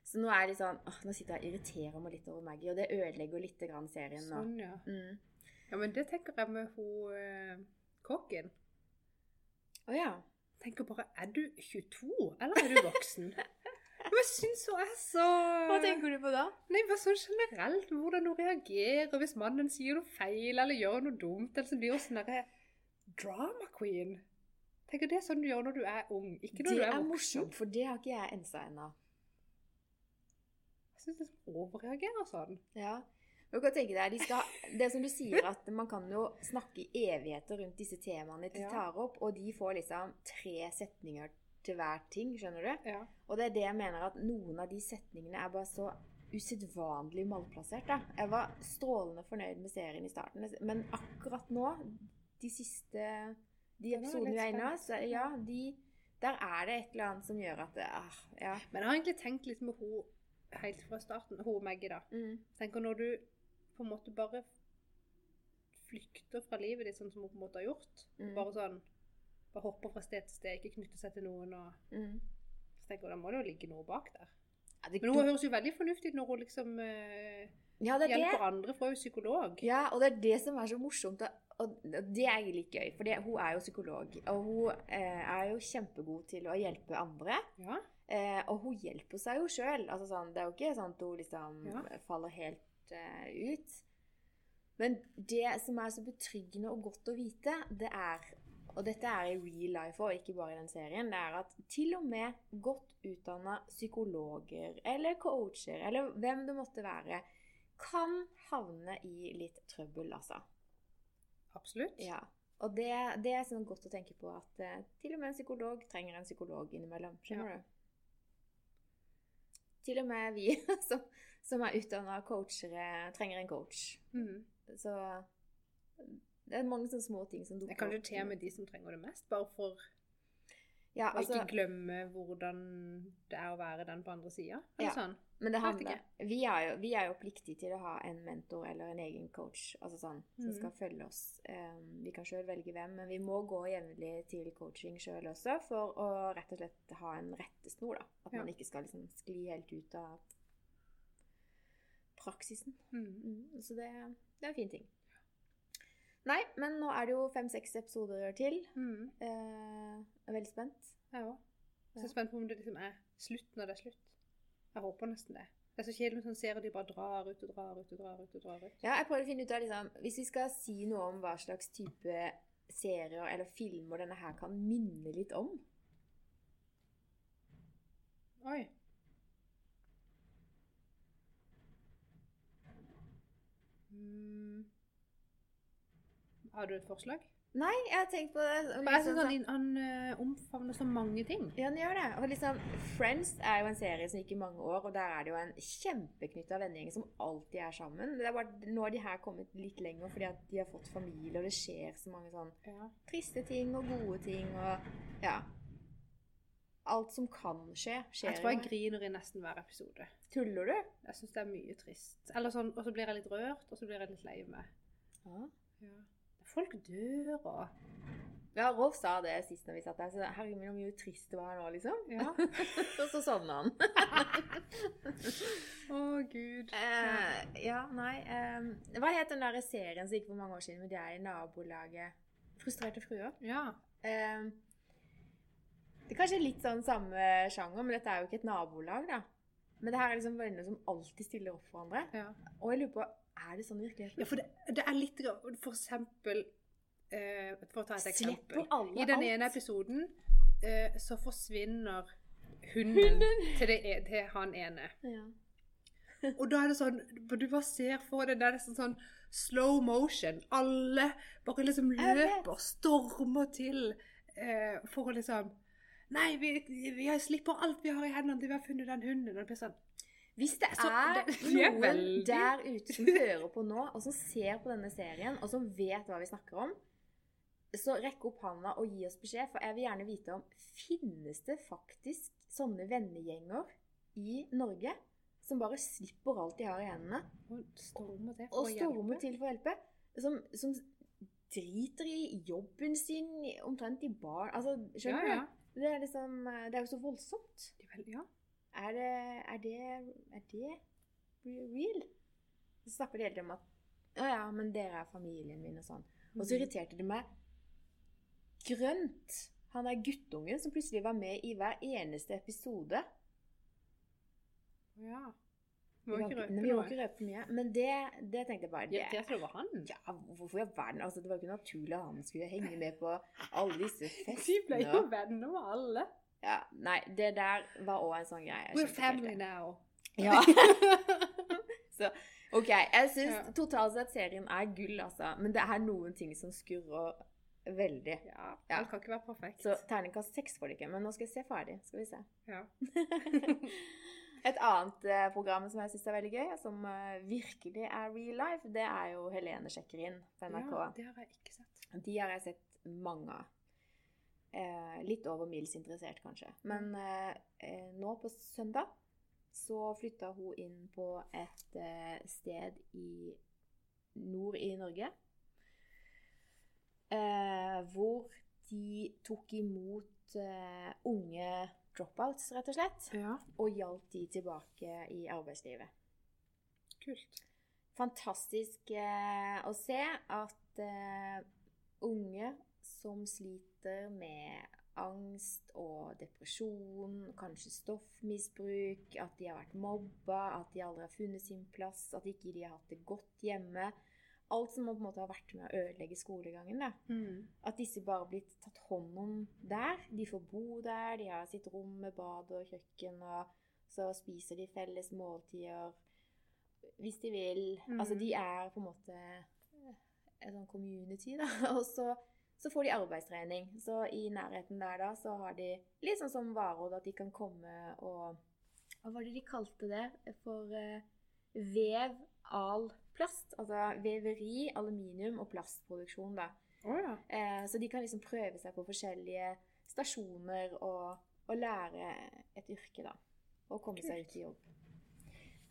Så nå er det litt sånn, åh, nå sitter jeg og irriterer meg litt over Maggie, og det ødelegger litt grann serien nå. Sånn, ja. Mm. Ja, men det tenker jeg med hun eh, kokken. Å ja. Tenker bare Er du 22, eller er du voksen? Men jeg syns hun er så Hva tenker du på da? Nei, bare sånn generelt, hvordan hun reagerer hvis mannen sier noe feil eller gjør noe dumt, eller så blir hun sånn derre drama queen. Tenker det er sånn du gjør når du er ung, ikke når Det du er er morsomt, for det har ikke jeg ensa ennå. Jeg syns hun overreagerer sånn. Ja. Du kan tenke deg, de skal, Det som du sier, at man kan jo snakke i evigheter rundt disse temaene de tar opp, og de får liksom tre setninger til hver ting, skjønner du? Ja. Og det er det jeg mener at noen av de setningene er bare så usedvanlig malplassert. da. Jeg var strålende fornøyd med serien i starten, men akkurat nå, de siste de episodene vi er inne i, ja, de, der er det et eller annet som gjør at det, ah, ja. Men jeg har egentlig tenkt litt med hun helt fra starten, hun Maggie, da. Mm, Tenker når du på en måte bare flykter fra livet ditt, sånn som hun på en måte har gjort. mm, Bare sånn Bare hopper fra sted til sted, ikke knytter seg til noen. og mm. så tenker jeg, Da må det jo ligge noe bak der. Ja, det, Men hun høres jo veldig fornuftig ut når hun liksom eh, ja, er hjelper andre, for hun er jo psykolog. Ja, og det er det som er så morsomt. og- Og det er litt gøy, for det, hun er jo psykolog. Og hun eh, er jo kjempegod til å hjelpe andre. Ja. Eh, og hun hjelper seg jo sjøl. Altså, sånn, det er jo ikke sånn at hun liksom Ja. faller helt eh, ut. Men det som er så betryggende og godt å vite, det er Og dette er i real life og ikke bare i den serien. Det er at til og med godt utdanna psykologer eller coacher eller hvem det måtte være, kan havne i litt trøbbel, altså. Absolutt. Ja. Og det, det er sånn godt å tenke på at eh, til og med en psykolog trenger en psykolog innimellom. Skjønner Ja. du? Til og med vi som, som er utdanna coachere, trenger en coach. Mm. Så det er mange sånne små ting som dukker opp. kanskje til og med de som trenger det mest, bare for Ja, å altså, ikke glemme hvordan det er å være den på andre sida. Ja. Sånn. men det handler vi er, jo, vi er jo pliktige til å ha en mentor eller en egen coach altså sånn, som Mhm. skal følge oss. Um, vi kan sjøl velge hvem, men vi må gå jevnlig til coaching sjøl også for å rett og slett ha en rettesnor. da. At Ja. man ikke skal liksom skli helt ut av praksisen. Mm. Mm, så det, det er en fin ting. Nei, men nå er det jo fem-seks episoder til. Mm. Eh, jeg er veldig spent. Jeg òg. Så Ja. er spent på om det liksom er slutt når det er slutt. Jeg håper nesten det. Det er så kjedelig med sånne serier de bare drar ut og drar ut og drar ut. og drar ut. Ja, jeg prøver å finne ut av liksom, Hvis vi skal si noe om hva slags type serier eller filmer denne her kan minne litt om Oi. Mm. Har du et forslag? Nei, jeg har tenkt på det. For jeg synes han, han eh, omfavner så mange ting. Ja, han gjør det. Og liksom, Friends er jo en serie som gikk i mange år, og der er det jo en kjempeknytta vennegjeng som alltid er sammen. Det er bare, nå har de her kommet litt lenger fordi at de har fått familie, og det skjer så mange sånn Ja. triste ting og gode ting og ja. Alt som kan skje, skjer Jeg tror jeg griner i nesten hver episode. Tuller du? Jeg syns det er mye trist. Eller sånn, Og så blir jeg litt rørt, og så blir jeg litt lei meg. Ja. Ja. Folk dør og Ja, Rolf sa det sist når vi satt der. Så herregud, hvor mye trist det var nå, liksom. Ja. og så sovna han. Å, gud. Eh, ja, nei eh, Hva het den der serien som gikk for mange år siden med deg i nabolaget? Frustrerte fruer? Ja. Eh, det er kanskje litt sånn samme sjanger, men dette er jo ikke et nabolag, da. Men det her er liksom venner som alltid stiller opp for hverandre. ja. Og jeg lurer på, er det sånn i virkeligheten? Ja, for det, det er litt For eksempel eh, For å ta et eksempel. I den alt? ene episoden eh, så forsvinner hunden, til, det, e- til han ene. Ja. Og da er det sånn Du bare ser for deg Det er nesten sånn slow motion. Alle bare liksom løper, stormer til eh, for å liksom Nei, vi, vi slipper alt vi har i hendene til vi har funnet den hunden. Og det blir sånn Hvis det Så er det- noen veldig- der ute som hører på nå, og som ser på denne serien, og som vet hva vi snakker om, så rekk opp handa og gi oss beskjed, for jeg vil gjerne vite om Finnes det faktisk sånne vennegjenger i Norge som bare slipper alt de har i hendene, Og stormer til for stormer til for å hjelpe? Som, som driter i jobben sin, omtrent i bar Altså, skjønner ja. du? Det er liksom Det er jo så voldsomt. Ja. Er det, er det, er det real? Så snakker de hele tiden om at Å ja, men dere er familien min og sånn. Og så Mhm. irriterte det meg grønt. Han er guttungen som plutselig var med i hver eneste episode. Ja. Vi Må ikke røpe mye. Men det, det tenkte jeg bare det, tror det var han? Ja, hvorfor i all verden? Altså, det var jo ikke naturlig at han skulle henge med på alle disse festene. De ble jo venner med alle. Ja, nei, det der var òg en sånn greie. We're family now. Ja. Så, ok, jeg syns Ja. totalt sett serien er gull, altså. Men det er noen ting som skurrer Veldig. Ja, Ja. alt kan ikke være perfekt. Så terningkast seks får det ikke, men nå skal jeg se ferdig. Skal vi se. ja. Et annet eh, program som jeg syns er veldig gøy, som eh, virkelig er real life, det er jo Helene sjekker inn på NRK. ja, det har jeg ikke sett. De har jeg sett mange av. Eh, litt over middels interessert, kanskje. Men eh, eh, nå på søndag så flytta hun inn på et eh, sted i nord i Norge. Eh, hvor de tok imot eh, unge dropouts, rett og slett. Ja, Og hjalp de tilbake i arbeidslivet kult. fantastisk å se at unge som sliter med angst og depresjon, kanskje stoffmisbruk, at de har vært mobba, at de aldri har funnet sin plass, at ikke de har hatt det godt hjemme Alt som på en måte har vært med å ødelegge skolegangen. da. Mm. At disse bare blir tatt hånd om der. De får bo der, de har sitt rom med bad og kjøkken, og så spiser de felles måltider hvis de vil. Mm. Altså, de er på en måte en sånn community, da. Og så, så får de arbeidstrening. Så i nærheten der da, så har de litt sånn som Varodd, at de kan komme og Hva var det de kalte det? For uh, vev, al, plast. Altså veveri, aluminium og plastproduksjon, da. Oh, ja. Eh, så de kan liksom prøve seg på forskjellige stasjoner og, og lære et yrke, da. Og komme seg ut i jobb.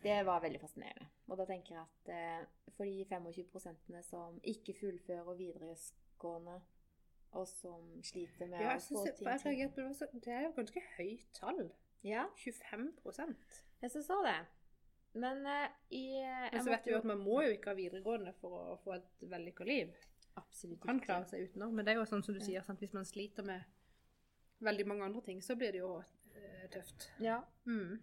Det var veldig fascinerende. Og da tenker jeg at eh, for de 25% som ikke fullfører videregående, og som sliter med ja å få ting til Jeg på det, det er jo ganske høyt tall. Ja, 25 jeg syns òg det. Men uh, i Men så vet du jo at man må jo ikke ha videregående for å få et vellykka liv. Absolutt kan klare seg utenom. Men det er jo sånn som du sier, sant? hvis man sliter med veldig mange andre ting, så blir det jo uh, tøft. Ja. Mm.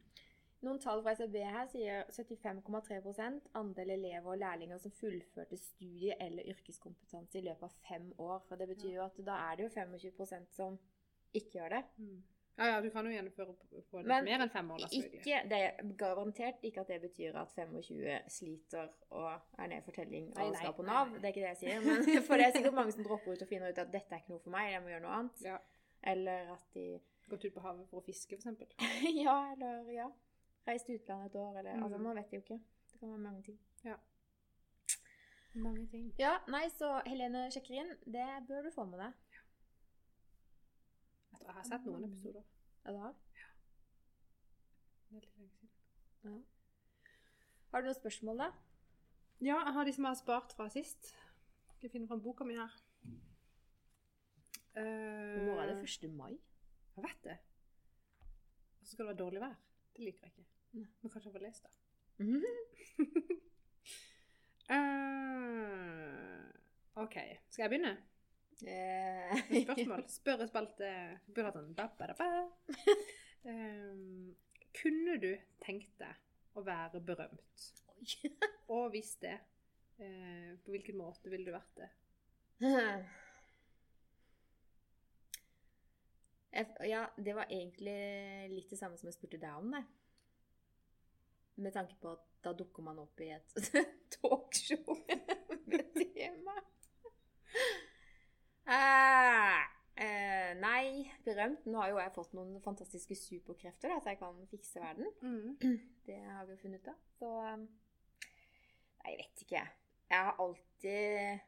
Noen tall fra SEB her sier 75,3% andel elever og lærlinger som fullførte studie- eller yrkeskompetanse i løpet av fem år. Og det betyr jo at da er det jo 25% som ikke gjør det. Mm. Ja, ja, du kan jo gjennomføre på, litt Men mer enn fem år, da. Ikke, det er garantert ikke at det betyr at 25 sliter og er ned for telling Nei, og nei, skal på Nav. nei. Det er ikke det jeg sier. Men, for det er sikkert mange som dropper ut og finner ut at dette er ikke noe for meg, jeg må gjøre noe annet. Ja. Eller at de Gått ut på havet for å fiske, for eksempel. Ja, eller ja. Reist til utlandet et år, eller Altså, Mm. man vet jo ikke. Det kan være mange ting. Mange ting. Ja, nei, så Helene sjekker inn. Det bør du få med deg. Jeg tror jeg har sett noen episoder. Ja, du har? Veldig lenge siden. Har du noen spørsmål, da? Ja, jeg har de som jeg har spart fra sist. Skal jeg finne fram boka mi her. Uh, er det 1. mai. Jeg vet det. Og så skal det være dårlig vær. Det liker jeg ikke. Nei. Men kanskje jeg får lest det. -hmm. uh, OK. Skal jeg begynne? Eh, Med spørsmål? Spørrespalte. Burde hatt sånn ba, ba, da, ba. Um, kunne du tenkt deg å være berømt? Og hvis det, uh, på hvilken måte ville du vært det? Jeg- Ja, det var egentlig litt det samme som jeg spurte deg om, det. Med tanke på at da dukker man opp i et talkshow med tema. Uh, uh, nei, berømt. Nå har jo jeg fått noen fantastiske superkrefter, da, så jeg kan fikse verden. Det har vi jo funnet ut av. Så um, Nei, jeg vet ikke. Jeg har alltid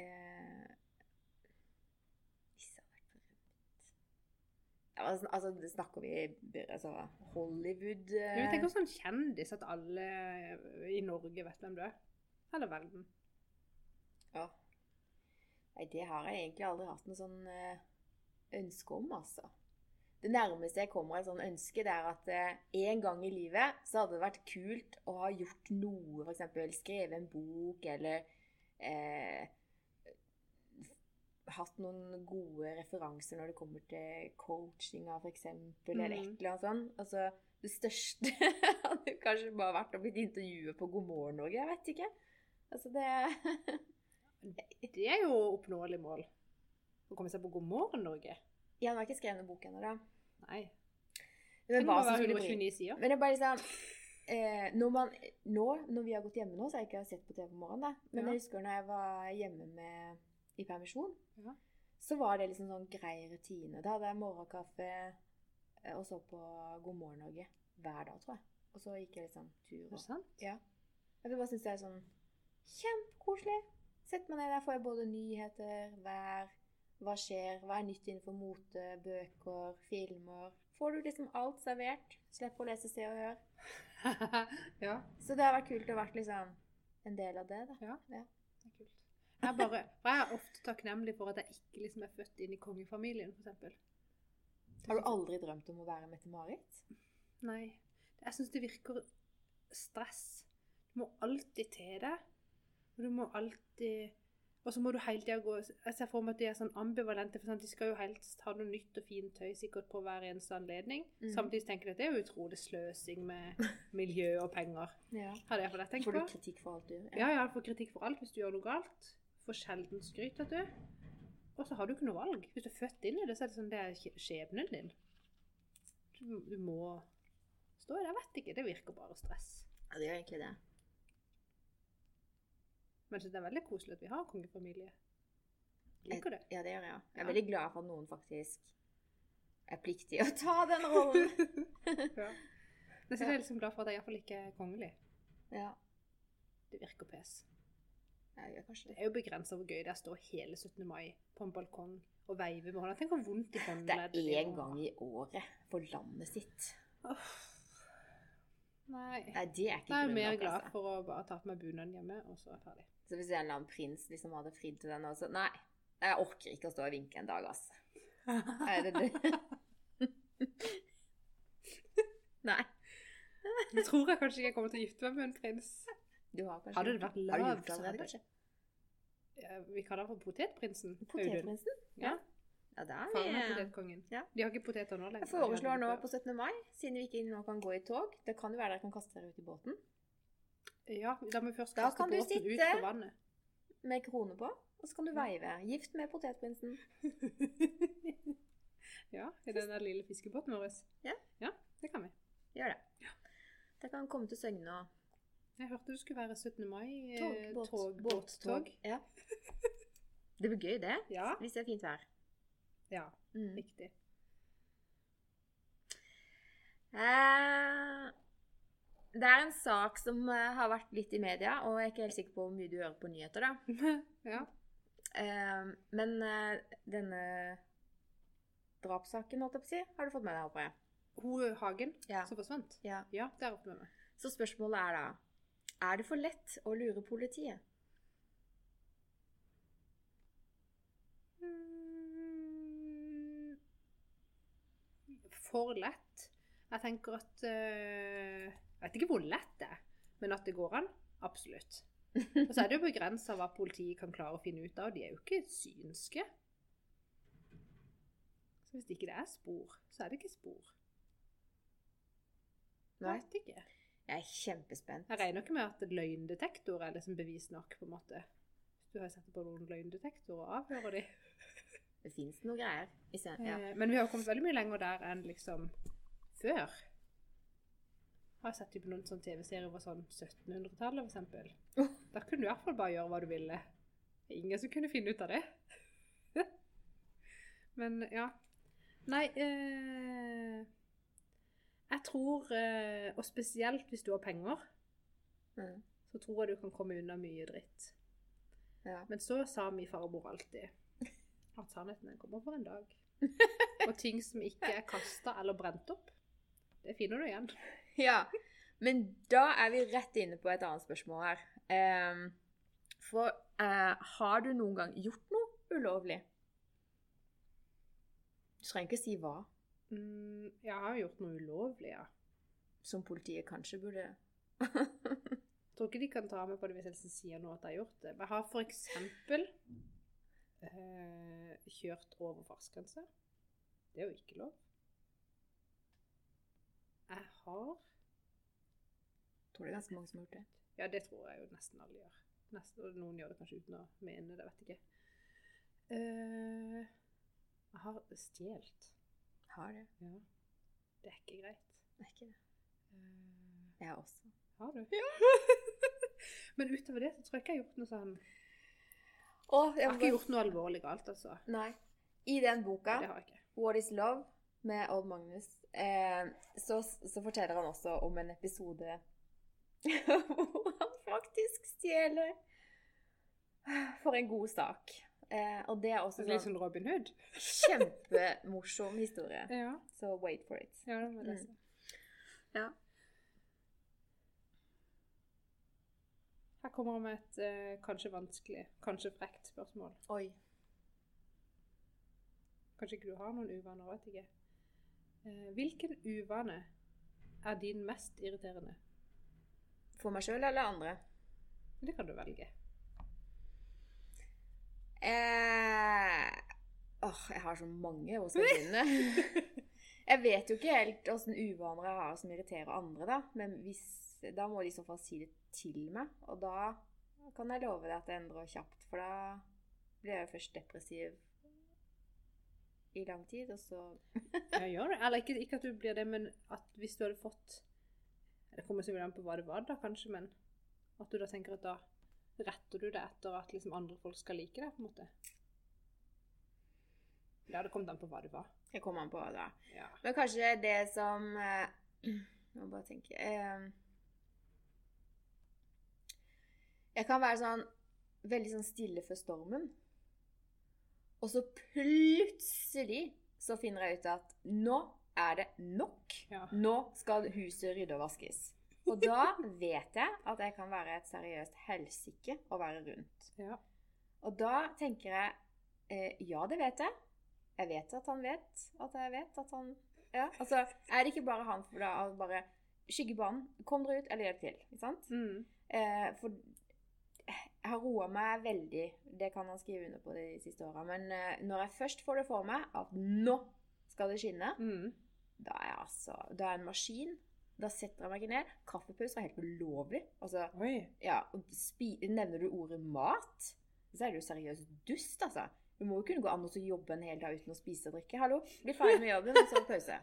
eh, Hvis jeg har vært berømt ja, altså, det snakker vi altså, Hollywood eh, Jeg tenker sånn kjendis, at alle i Norge vet hvem du er. Eller verden. ja. Nei, det har jeg egentlig aldri hatt noe sånn eh, ønske om, altså. Det nærmeste jeg kommer et sånn ønske, det er at eh, en gang i livet så hadde det vært kult å ha gjort noe, f.eks. skrevet en bok, eller eh, hatt noen gode referanser når det kommer til coachinga, f.eks., eller et Mhm. eller annet sånt. Altså, det største hadde kanskje bare vært å bli intervjuet på God morgen Norge, jeg vet ikke. Altså, det Det er jo oppnåelig mål. Å komme seg på God morgen Norge. Ja, nå har ikke skrevet noen bok ennå, da. Nei. Men hva som skulle bli 129 sider. Men det er bare liksom eh, når, man, nå, når vi har gått hjemme nå, så har jeg ikke sett på TV på morgenen, da. Men Ja. jeg husker når jeg var hjemme med i permisjon, Ja. så var det liksom sånn grei rutine. Da hadde jeg morgenkaffe eh, og så på God morgen Norge hver dag, tror jeg. Og så gikk jeg liksom tur. Og, sant? ja. Jeg bare syns det er sånn kjempekoselig. Setter meg ned der, får jeg både nyheter, vær, hva skjer, hva er nytt innenfor mote, bøker, filmer. Får du liksom alt servert. Slipper å lese Se og Hør. ja. Så det har vært kult å vært liksom en del av det, da. Ja. Ja. Jeg bare, jeg er ofte takknemlig for at jeg ikke liksom er født inn i kongefamilien, f.eks. Har du aldri drømt om å være Mette-Marit? Nei. Jeg syns det virker stress. Du må alltid til det. Og du må alltid Og så må du hele tida gå Jeg ser for meg at de er sånn ambivalente, for de skal jo helst ha noe nytt og fint tøy sikkert på hver eneste anledning. Mm. Samtidig tenker jeg at det er jo utrolig sløsing med miljø og penger. Ja. Har det iallfall jeg tenkt Får du kritikk for alt du gjør? Ja, ja, får kritikk for alt hvis du gjør noe galt. Får sjelden skryt vet du. Og så har du ikke noe valg. Hvis du er født inn i det, så er det sånn det er skjebnen din. Du, du må stå i det. Jeg vet ikke. Det virker bare stress. Ja, det gjør egentlig det. Men det er veldig koselig at vi har kongefamilie. Liker det. Ja, det gjør jeg. Jeg er Ja. veldig glad for at noen faktisk er pliktig å ta den rollen. ja. Men så er jeg liksom glad for at jeg iallfall ikke er kongelig. ja. Det virker pes. Jeg gjør kanskje Det det. er jo begrensa hvor gøy det er å stå hele 17. mai på en balkong og veive med hånda. Tenk hvor vondt i Det håndleddet er blir én gang i året for landet sitt. Oh. Nei. Nei, det er ikke Da er jeg mer glad altså. for å bare ta på meg bunaden hjemme, og så er jeg ferdig. Så hvis en eller annen prins liksom hadde fridd til den også Nei, jeg orker ikke å stå og vinke en dag, altså. Er det det? Nei. Nå tror jeg kanskje ikke jeg kommer til å gifte meg med en prins. Du har Hadde det vært du det så hadde- kanskje? Ja, Vi kaller ham for potetprinsen. Potetprinsen? Ja. Ja, da er Faren er vi potetkongen. Ja. De har ikke poteter nå lenger. Jeg foreslår nå på 17. mai, siden vi ikke nå kan gå i tog Det kan jo være dere kan kaste dere ut i båten. Ja, da må vi først Da kaste båten ut på vannet. med krone på, og så kan du veive. Gift med potetprinsen. ja, i den der lille fiskebåten vår. Ja. Ja, det kan vi. Gjør det. Ja. Dere kan komme til Søgne og Jeg hørte du skulle være 17. mai. tog, eh, båt, tog, båttog. båttog. Ja. Det blir gøy, det. Ja. Hvis det er fint vær. ja, Mm. riktig. Eh, det er en sak som eh, har vært litt i media, og jeg er ikke helt sikker på hvor mye du hører på nyheter, da. ja. Eh, men eh, denne drapssaken, holdt jeg på å si, har du fått med deg, håper jeg? Hun Hagen Ja. som forsvant. ja. Ja, det har jeg fått med meg. Så spørsmålet er da Er det for lett å lure politiet? Mm, For lett. Jeg tenker at eh, Jeg vet ikke hvor lett det er, men at det går an. Absolutt. Og så er det jo begrensa hva politiet kan klare å finne ut av. De er jo ikke synske. Så hvis ikke det er spor, så er det ikke spor. Jeg vet ikke. Jeg er kjempespent. Jeg regner ikke med at løgndetektor er liksom bevis nok, på en måte. Du har sett på noen løgndetektorer og avhører de. Det fins noe greier. Ja. Eh, Men vi har kommet veldig mye lenger der enn liksom før. Jeg har sett på noen sånn TV-serier fra sånn 1700-tallet, for eksempel. Oh. Da kunne du i hvert fall bare gjøre hva du ville. Det er ingen som kunne finne ut av det. Men ja. Nei eh, Jeg tror, eh, og spesielt hvis du har penger, Mm. så tror jeg du kan komme unna mye dritt. ja. Men så sa min farmor alltid at sannheten den kommer for en dag. Og ting som ikke er kasta eller brent opp, det finner du igjen. Ja, men da er vi rett inne på et annet spørsmål her. Um, for uh, har du noen gang gjort noe ulovlig? Du trenger ikke si hva, Mm, jeg har gjort noe ulovlig, ja. som politiet kanskje burde Jeg tror ikke de kan ta meg på det hvis helsen sier noe at jeg har gjort det. Jeg har eksempel eh, kjørt over fartsgrense. Det er jo ikke lov. Jeg har Tror det er ganske mange som har gjort det. Ja, det tror jeg jo nesten alle gjør. Nesten, noen gjør det kanskje uten å mene det, vet ikke. Eh, jeg har stjålet. Har det. Ja. Det er ikke greit. Det er ikke det. Uh, Jeg også. har du? Ja. Men utover det så tror jeg ikke jeg har gjort noe sånn Å, Jeg har ikke gjort noe alvorlig galt, altså. Nei. I den boka. What is Love, med Odd Magnus, eh, så, så forteller han også om en episode hvor han faktisk stjeler for en god sak. Eh, og det er også er litt sånn sånn Robin Hood. kjempemorsom historie. Ja. Så wait for it. ja det må jeg lese. Ja. Her kommer vi med et eh, kanskje vanskelig, kanskje frekt spørsmål. Oi. Kanskje ikke du har noen uvaner, vet ikke. Eh, hvilken uvane er din mest irriterende? For meg sjøl eller andre? Det kan du velge. Eh, åh, jeg har så mange. Hvor skal jeg begynne? jeg vet jo ikke helt åssen uvaner jeg har som irriterer andre, da. Men hvis, da må de i så fall si det til meg. Og da kan jeg love deg at det endrer kjapt. For da blir jeg jo først depressiv i lang tid, og så Ja, gjør det. Eller ikke, ikke at du blir det, men at hvis du hadde fått Det kommer selvfølgelig an på hva det var, da, kanskje, men at du da tenker at da retter du det etter at liksom andre folk skal like det, på en måte. Ja, Det kom an på hva det var. Jeg kom an på hva det var. Ja. Men kanskje det som Nå må bare tenke eh, Jeg kan være sånn veldig sånn stille før stormen. Og så plutselig så finner jeg ut at nå er det nok. Ja. Nå skal huset rydde og vaskes. Og da vet jeg at jeg kan være et seriøst helsike å være rundt. ja. Og da tenker jeg eh, Ja, det vet jeg. Jeg vet at han vet at jeg vet at han Ja, altså Er det ikke bare han for da å bare skygge banen? Kom dere ut, eller hjelp til. Ikke sant? Mm. Eh, for jeg har roa meg veldig. Det kan han skrive under på de siste åra. Men eh, når jeg først får det for meg at nå skal det skinne, Mm. da er jeg altså Da er jeg en maskin. Da setter jeg meg ikke ned. Kaffepause var helt ulovlig. Altså, ja, Nevner du ordet mat, så er jo seriøst dust, altså. Du må jo kunne gå an å jobbe en hel dag uten å spise og drikke. Hallo, bli ferdig med jobben, og så pause.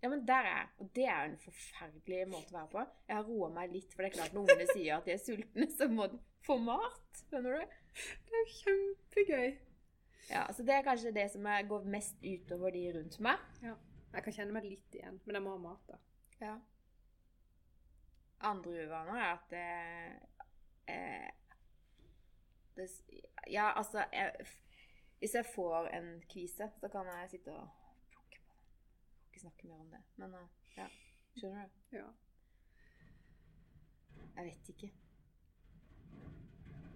Ja, men der er jeg. Og det er en forferdelig måte å være på. Jeg har roa meg litt, for det er klart når ungene sier at de er sultne, så må de få mat. Skjønner du? Det er kjempegøy. Ja, så det er kanskje det som går mest utover de rundt meg. Ja. Jeg kan kjenne meg litt igjen, men jeg må ha mat, da. Ja. Andre uvaner er at det, eh, det Ja, altså jeg, Hvis jeg får en kvise, så kan jeg sitte og plukke på den. Ikke snakke mer om det. Men eh, ja. Skjønner du? Ja. Jeg vet ikke.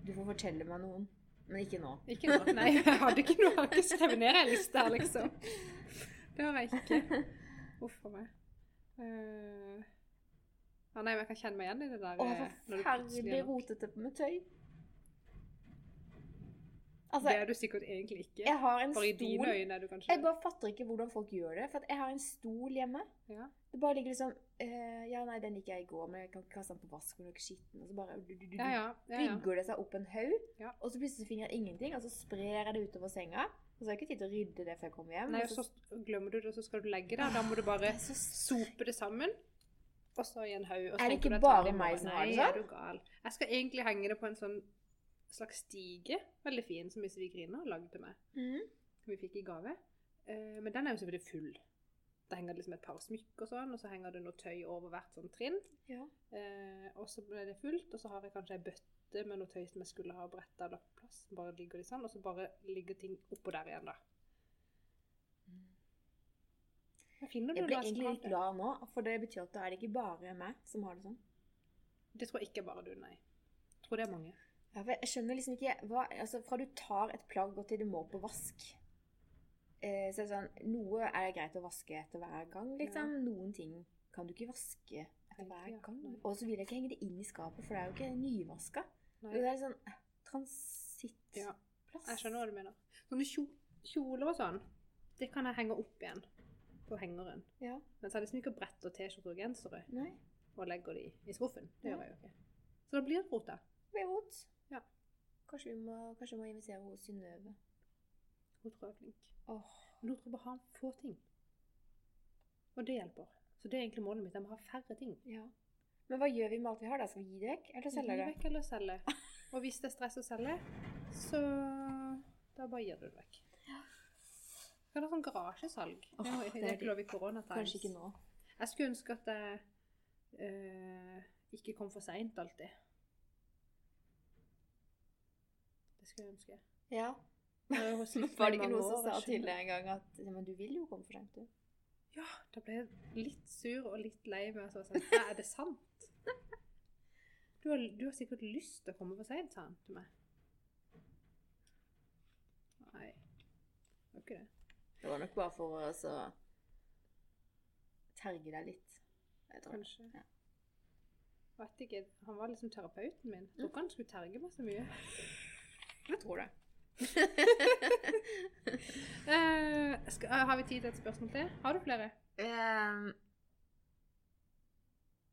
Du får fortelle meg noen. Men ikke nå. Ikke nå. Nei, jeg hadde ikke noe. Jeg har ikke skrevet ned ei liste her, liksom. Det har jeg ikke. Huff a meg. Eh, ja, nei, men jeg kan kjenne meg igjen i det der. Å, eh, forferdelig er rotete med tøy. Altså, Det er du sikkert egentlig ikke. jeg har en For i dine øyne er du kanskje Jeg bare fatter ikke hvordan folk gjør det. For jeg har en stol hjemme. Ja. Det bare ligger liksom uh, Ja, nei, den gikk jeg i går, men jeg kan ikke kaste den på vasken og skitten. Og så bare du, du, du, Ja, ja. bygger det seg opp en haug, Ja. og så plutselig finner jeg ingenting, og så sprer jeg det utover senga. Og så har jeg ikke tid til å rydde det før jeg kommer hjem. Nei, og så, så glemmer du det, og så skal du legge det. og Da må du bare sope det sammen. Og så i en haug. Er det ikke bare meg som har det sånn? Nei, sånn? er du gal. Jeg skal egentlig henge det på en sånn slags stige. Veldig fin, som min svigerinne har lagd til meg. Mhm. Som vi fikk i gave. Eh, men den er jo selvfølgelig full. Da henger det liksom et par smykker og sånn, og så henger det noe tøy over hvert sånn trinn. Ja. Eh, og så ble det fullt, og så har jeg kanskje ei bøtte med noe tøy som jeg skulle ha bretta lagt plass. Bare ligger de sånn, og så bare ligger ting oppå der igjen, da. Jeg finner Jeg ble egentlig litt glad nå, for det betyr at da er det ikke bare meg som har det sånn. Det tror jeg ikke er bare du, nei. Jeg tror det er mange. Ja, jeg skjønner liksom ikke hva, altså Fra du tar et plagg og til du må på vask eh, så er det sånn, Noe er greit å vaske etter hver gang, liksom. Noen ting kan du ikke vaske etter hver gang. Og så vil jeg ikke henge det inn i skapet, for det er jo ikke nyvaska. Det er sånn eh, transittplass. Ja, jeg skjønner hva du mener. Sånne kjoler og sånn, det kan jeg henge opp igjen på hengeren. Ja. Men så det liksom ikke brett og T-skjorter og gensere og legger de i skuffen. Det gjør jeg jo ikke. Så da blir det rot, da. Det blir rot. Ja. Kanskje vi må, kanskje vi må invitere hos Synnøve. Hun tror jeg er flink. Oh. Men hun tror bare har få ting. Og det hjelper. Så det er egentlig målet mitt. Jeg må ha færre ting. ja. Men hva gjør vi med alt vi har? da? Skal vi gi det vekk, eller selge det? Gi vekk eller selge. Og hvis det er stress å selge, så Da bare gir du det vekk. Kan ha sånn garasjesalg. Oh, det, det det er ikke lov i koronatimes. Kanskje ikke nå. Jeg skulle ønske at jeg uh, ikke kom for seint alltid. Det skulle jeg ønske. Ja. Var det ikke noe som sa til deg en gang at ja, men du vil jo komme for sent, du? Ja, da ble jeg litt sur og litt lei meg. Så sånn, «Hæ, er det sant? Du har, du har sikkert lyst til å komme for seint, sa han til meg. Nei, det var ikke det. Det var nok bare for å så terge deg litt. Jeg tror. Kanskje. Ja. Vet ikke, Han var liksom terapeuten min. Jeg tror ikke han skulle terge meg så mye. Jeg tror det. uh, skal, eh, har vi tid til et spørsmål til? Har du flere? Ehm,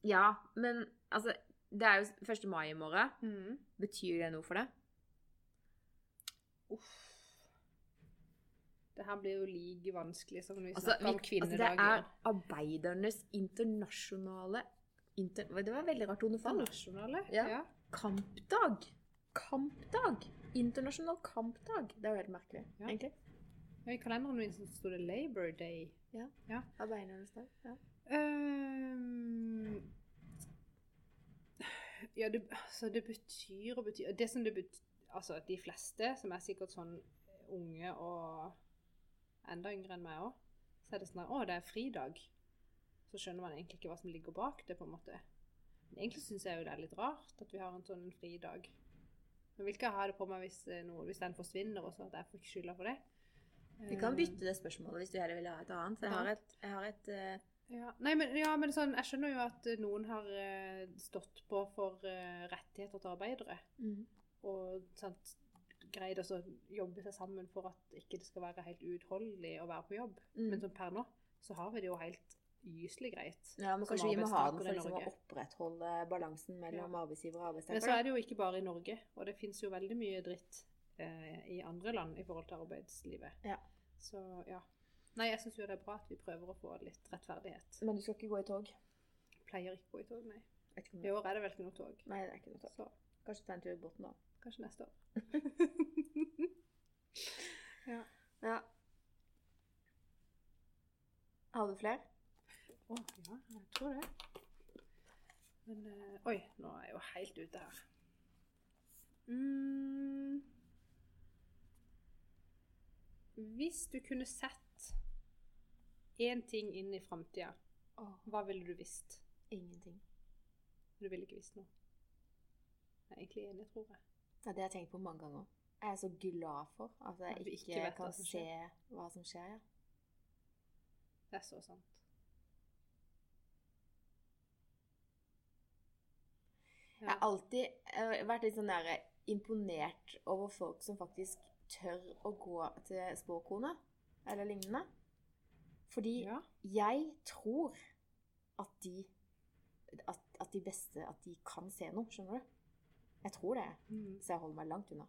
ja, men altså Det er jo 1. mai i morgen. Betyr det noe for deg? Uff. Det her blir jo like vanskelig som når vi Altså, snakker om vi, altså, det er arbeidernes internasjonale inter, Det var veldig rart ordfall. Internasjonale? Ja. Kampdag. Kampdag. Internasjonal kampdag. Det er jo helt merkelig, Ja. egentlig. Ja, I kalenderen min sto det Labor Day. Ja, Arbeidernes dag. Ja. Um, ja, det, altså det betyr og betyr Det som det betyr Altså, de fleste, som er sikkert sånn unge og enda yngre enn meg òg, så er det sånn at Å, det er fridag. Så skjønner man egentlig ikke hva som ligger bak det, på en måte. Men egentlig syns jeg jo det er litt rart at vi har en sånn fridag. Men vil ikke ha det på meg hvis, eh, noe, hvis den forsvinner og så at jeg får ikke skylda for det. Vi kan bytte det spørsmålet hvis du heller vil ha et annet. Jeg har et, jeg har et eh, Ja, Nei, men, ja, men sånn, jeg skjønner jo at eh, noen har eh, stått på for eh, rettigheter til arbeidere. mm. Og sant, greid å jobbe seg sammen for at ikke det skal være helt uutholdelig å være på jobb. Mm. Men som per nå så har vi det jo helt gyselig greit. Ja, men kanskje vi må ha den for liksom, å opprettholde balansen mellom arbeidsgiver og Men så er det jo ikke bare i Norge, og det fins jo veldig mye dritt eh, i andre land i forhold til arbeidslivet. Ja. Så ja. Nei, jeg syns jo det er bra at vi prøver å få litt rettferdighet. Men du skal ikke gå i tog? Pleier ikke å gå i tog, nei. I år er det vel ikke noe tog. Nei, det er ikke noe tog. Så Kanskje ta en tur i båten, da. Kanskje neste år. Ja. ja. Har du flere? Å, ja, jeg tror det. Men uh, Oi, nå er jeg jo helt ute her. Mm. Hvis du kunne sett én ting inn i framtida, hva ville du visst? Ingenting. Du ville ikke visst noe. Jeg er egentlig enig, tror jeg. Ja, det har jeg tenkt på mange ganger. Jeg er så glad for at jeg At ikke, ikke kan se hva som skjer. Ja. Det er så sant. Jeg har alltid vært litt sånn der imponert over folk som faktisk tør å gå til spåkone eller lignende. Fordi Ja. jeg tror at de at, at de beste At de kan se noe, skjønner du? Jeg tror det. Mm. Så jeg holder meg langt unna.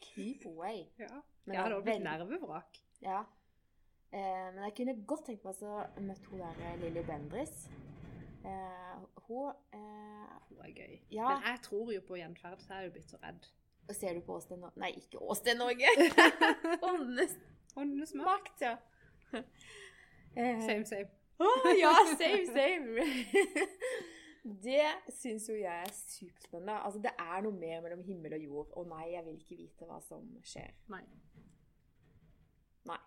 Keep away. ja. Men jeg hadde også blitt nervevrak. Ja. Eh, men jeg kunne godt tenkt meg å møte hun der eh, Lilly Bendris. Eh, hun eh, Hun er gøy. Ja. Men jeg tror jo på gjenferd, så jeg er jo blitt så redd. Ser du på Åsted Norge Nei, ikke Åsted Norge! Åndenes Åndenes makt. ja. Same, same. Å, ja, same, same. det syns jo jeg er superspennende. Altså, det er noe mer mellom himmel og jord. Og nei, jeg vil ikke vite hva som skjer. Nei. Nei.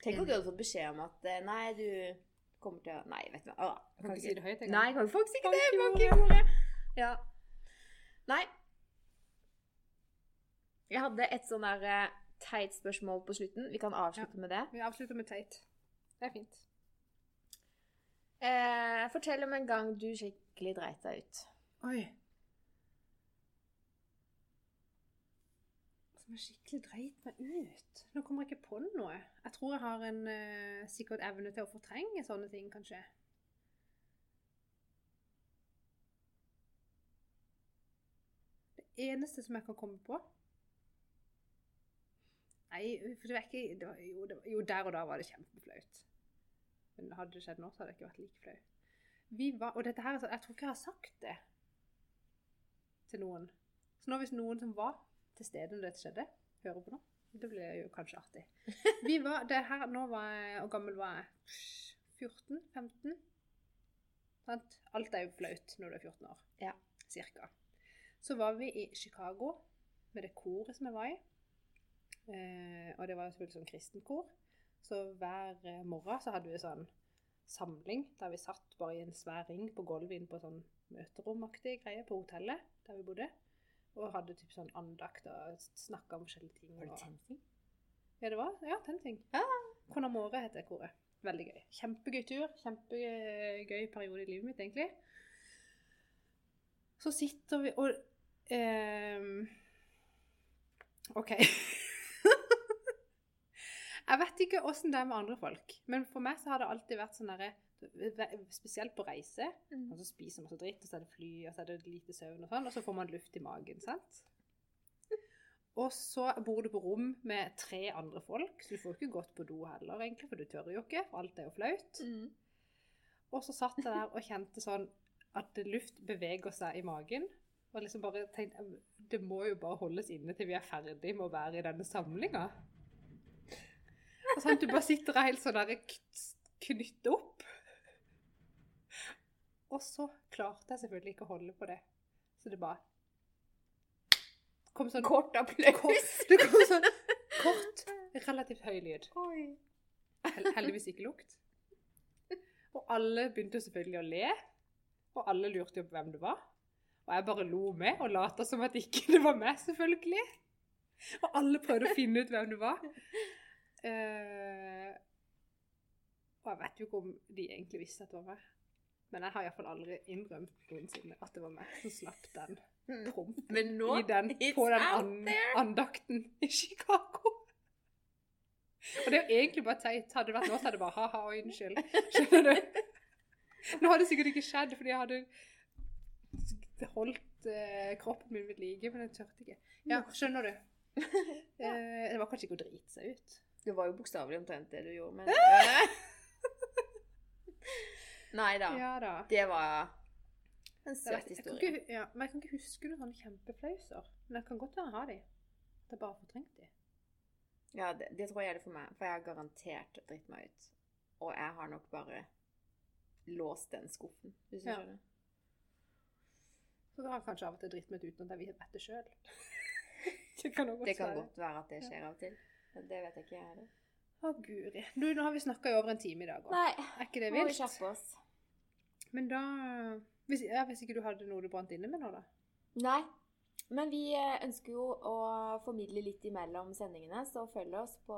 Tenk du hadde fått beskjed om at eh, nei, du kommer til å Nei, vet du hva. Å, Jeg kan ikke si det høyt engang. Nei, jeg kan faktisk ikke det. Bank i bordet. Ja. Nei. Jeg hadde et sånn der eh, teit spørsmål på slutten. Vi kan avslutte med det. Vi avslutter med teit. Det er fint. Eh, fortell om en gang du skikkelig dreit deg ut. Oi. Som jeg skikkelig dreit meg ut. Nå kommer jeg ikke på noe. Jeg tror jeg har en uh, sikkert evne til å fortrenge sånne ting, kanskje. Det eneste som jeg kan komme på Nei, for det var ikke det var, jo, det var, jo, der og da var det kjempeflaut. Hadde det skjedd nå, så hadde det ikke vært like flau. Vi var, og dette her, er jeg tror ikke jeg har sagt det til noen. Så nå hvis noen som var til stede når dette skjedde, hører på nå. Det blir jo kanskje artig. Vi var, det her, Nå var jeg Hvor gammel var jeg? 14? 15? Sant? Alt er jo flaut når du er 14 år. Ja. Cirka. Så var vi i Chicago med det koret som jeg var i. Eh, og det var jo selvfølgelig sånn kristenkor. Så hver eh, morgen så hadde vi sånn samling der vi satt bare i en svær ring på gulvet inne på sånn møteromaktig greie på hotellet der vi bodde. Og hadde typ sånn andakt og snakka om forskjellige ting. Var det Tenting? Ja, det var ja, tenting. Ja. Konamore heter koret. Veldig gøy. Kjempegøy tur. Kjempegøy periode i livet mitt, egentlig. Så sitter vi og eh, OK. jeg vet ikke åssen det er med andre folk, men for meg så har det alltid vært sånn derre Spesielt på reise. Mm. Og så spiser man så dritt, og så er det fly, og så er det lite søvn og sånn, og så får man luft i magen, sant? Og så bor du på rom med tre andre folk, så du får ikke gått på do heller, egentlig, for du tør jo ikke, for alt er jo flaut. Mm. Og så satt jeg der og kjente sånn at luft beveger seg i magen, og liksom bare tenkte, det må jo bare holdes inne til vi er ferdig med å være i denne samlinga. Og sånn, du bare sitter der helt sånn der knyttet opp. Og så klarte jeg selvfølgelig ikke å holde på det. Så det bare kom sånn Kort applaus. kort, Det kom sånn kort, relativt høy lyd. Heldigvis ikke lukt. Og alle begynte selvfølgelig å le. Og alle lurte jo på hvem det var. Og jeg bare lo med og lata som at ikke det var meg, selvfølgelig. Og alle prøvde å finne ut hvem det var. Eh, og jeg vet jo ikke om de egentlig visste at det var meg. Men jeg har iallfall aldri innrømt noensinne at det var meg som slapp den prompen Men nå i den, på den out an, andakten i Chicago. Og det er jo egentlig bare teit. Hadde det vært nå, så hadde det bare ha-ha og unnskyld. Skjønner du? Nå hadde det sikkert ikke skjedd, fordi jeg hadde holdt eh, kroppen min ved like, men jeg tørte ikke. Ja, skjønner du? Eh, det var kanskje ikke å drite seg ut. Det var jo bokstavelig omtrent det du gjorde, men Nei da. Ja da. Det var en søt historie. jeg, ikke, ja, men jeg kan ikke huske noen sånne kjempeflauser. Men jeg kan godt jeg har de. Det er bare fortrengt de. Ja, det, det tror jeg er det for meg. For jeg har garantert dritt meg ut. Og jeg har nok bare låst den skuffen, hvis du Ja. skjønner. Så da har jeg kanskje av og til dritt meg ut uten at jeg vet det sjøl. det kan Det kan godt være at det skjer av og til. Det vet jeg ikke jeg heller. Å, guri. Du, nå har vi snakka i over en time i dag òg. Er ikke det må vi kjappe oss. Men da hvis, ja, hvis ikke du hadde noe du brant inne med nå, da? Nei. Men vi eh, ønsker jo å formidle litt imellom sendingene, så følg oss på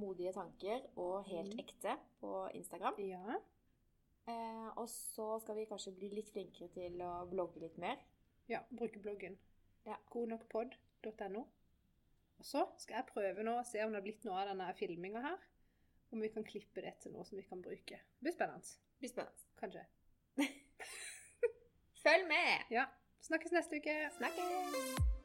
Modige tanker og Helt Mhm. ekte på Instagram. Ja. Eh, og så skal vi kanskje bli litt flinkere til å blogge litt mer. ja bruke bloggen. Ja. Godnokpod.no. Og så skal jeg prøve nå å se om det har blitt noe av denne filminga her. Om vi kan klippe det til noe som vi kan bruke. Det blir spennende. Det blir spennende. Kanskje. Følg med! Ja. Snakkes neste uke. Snakkes!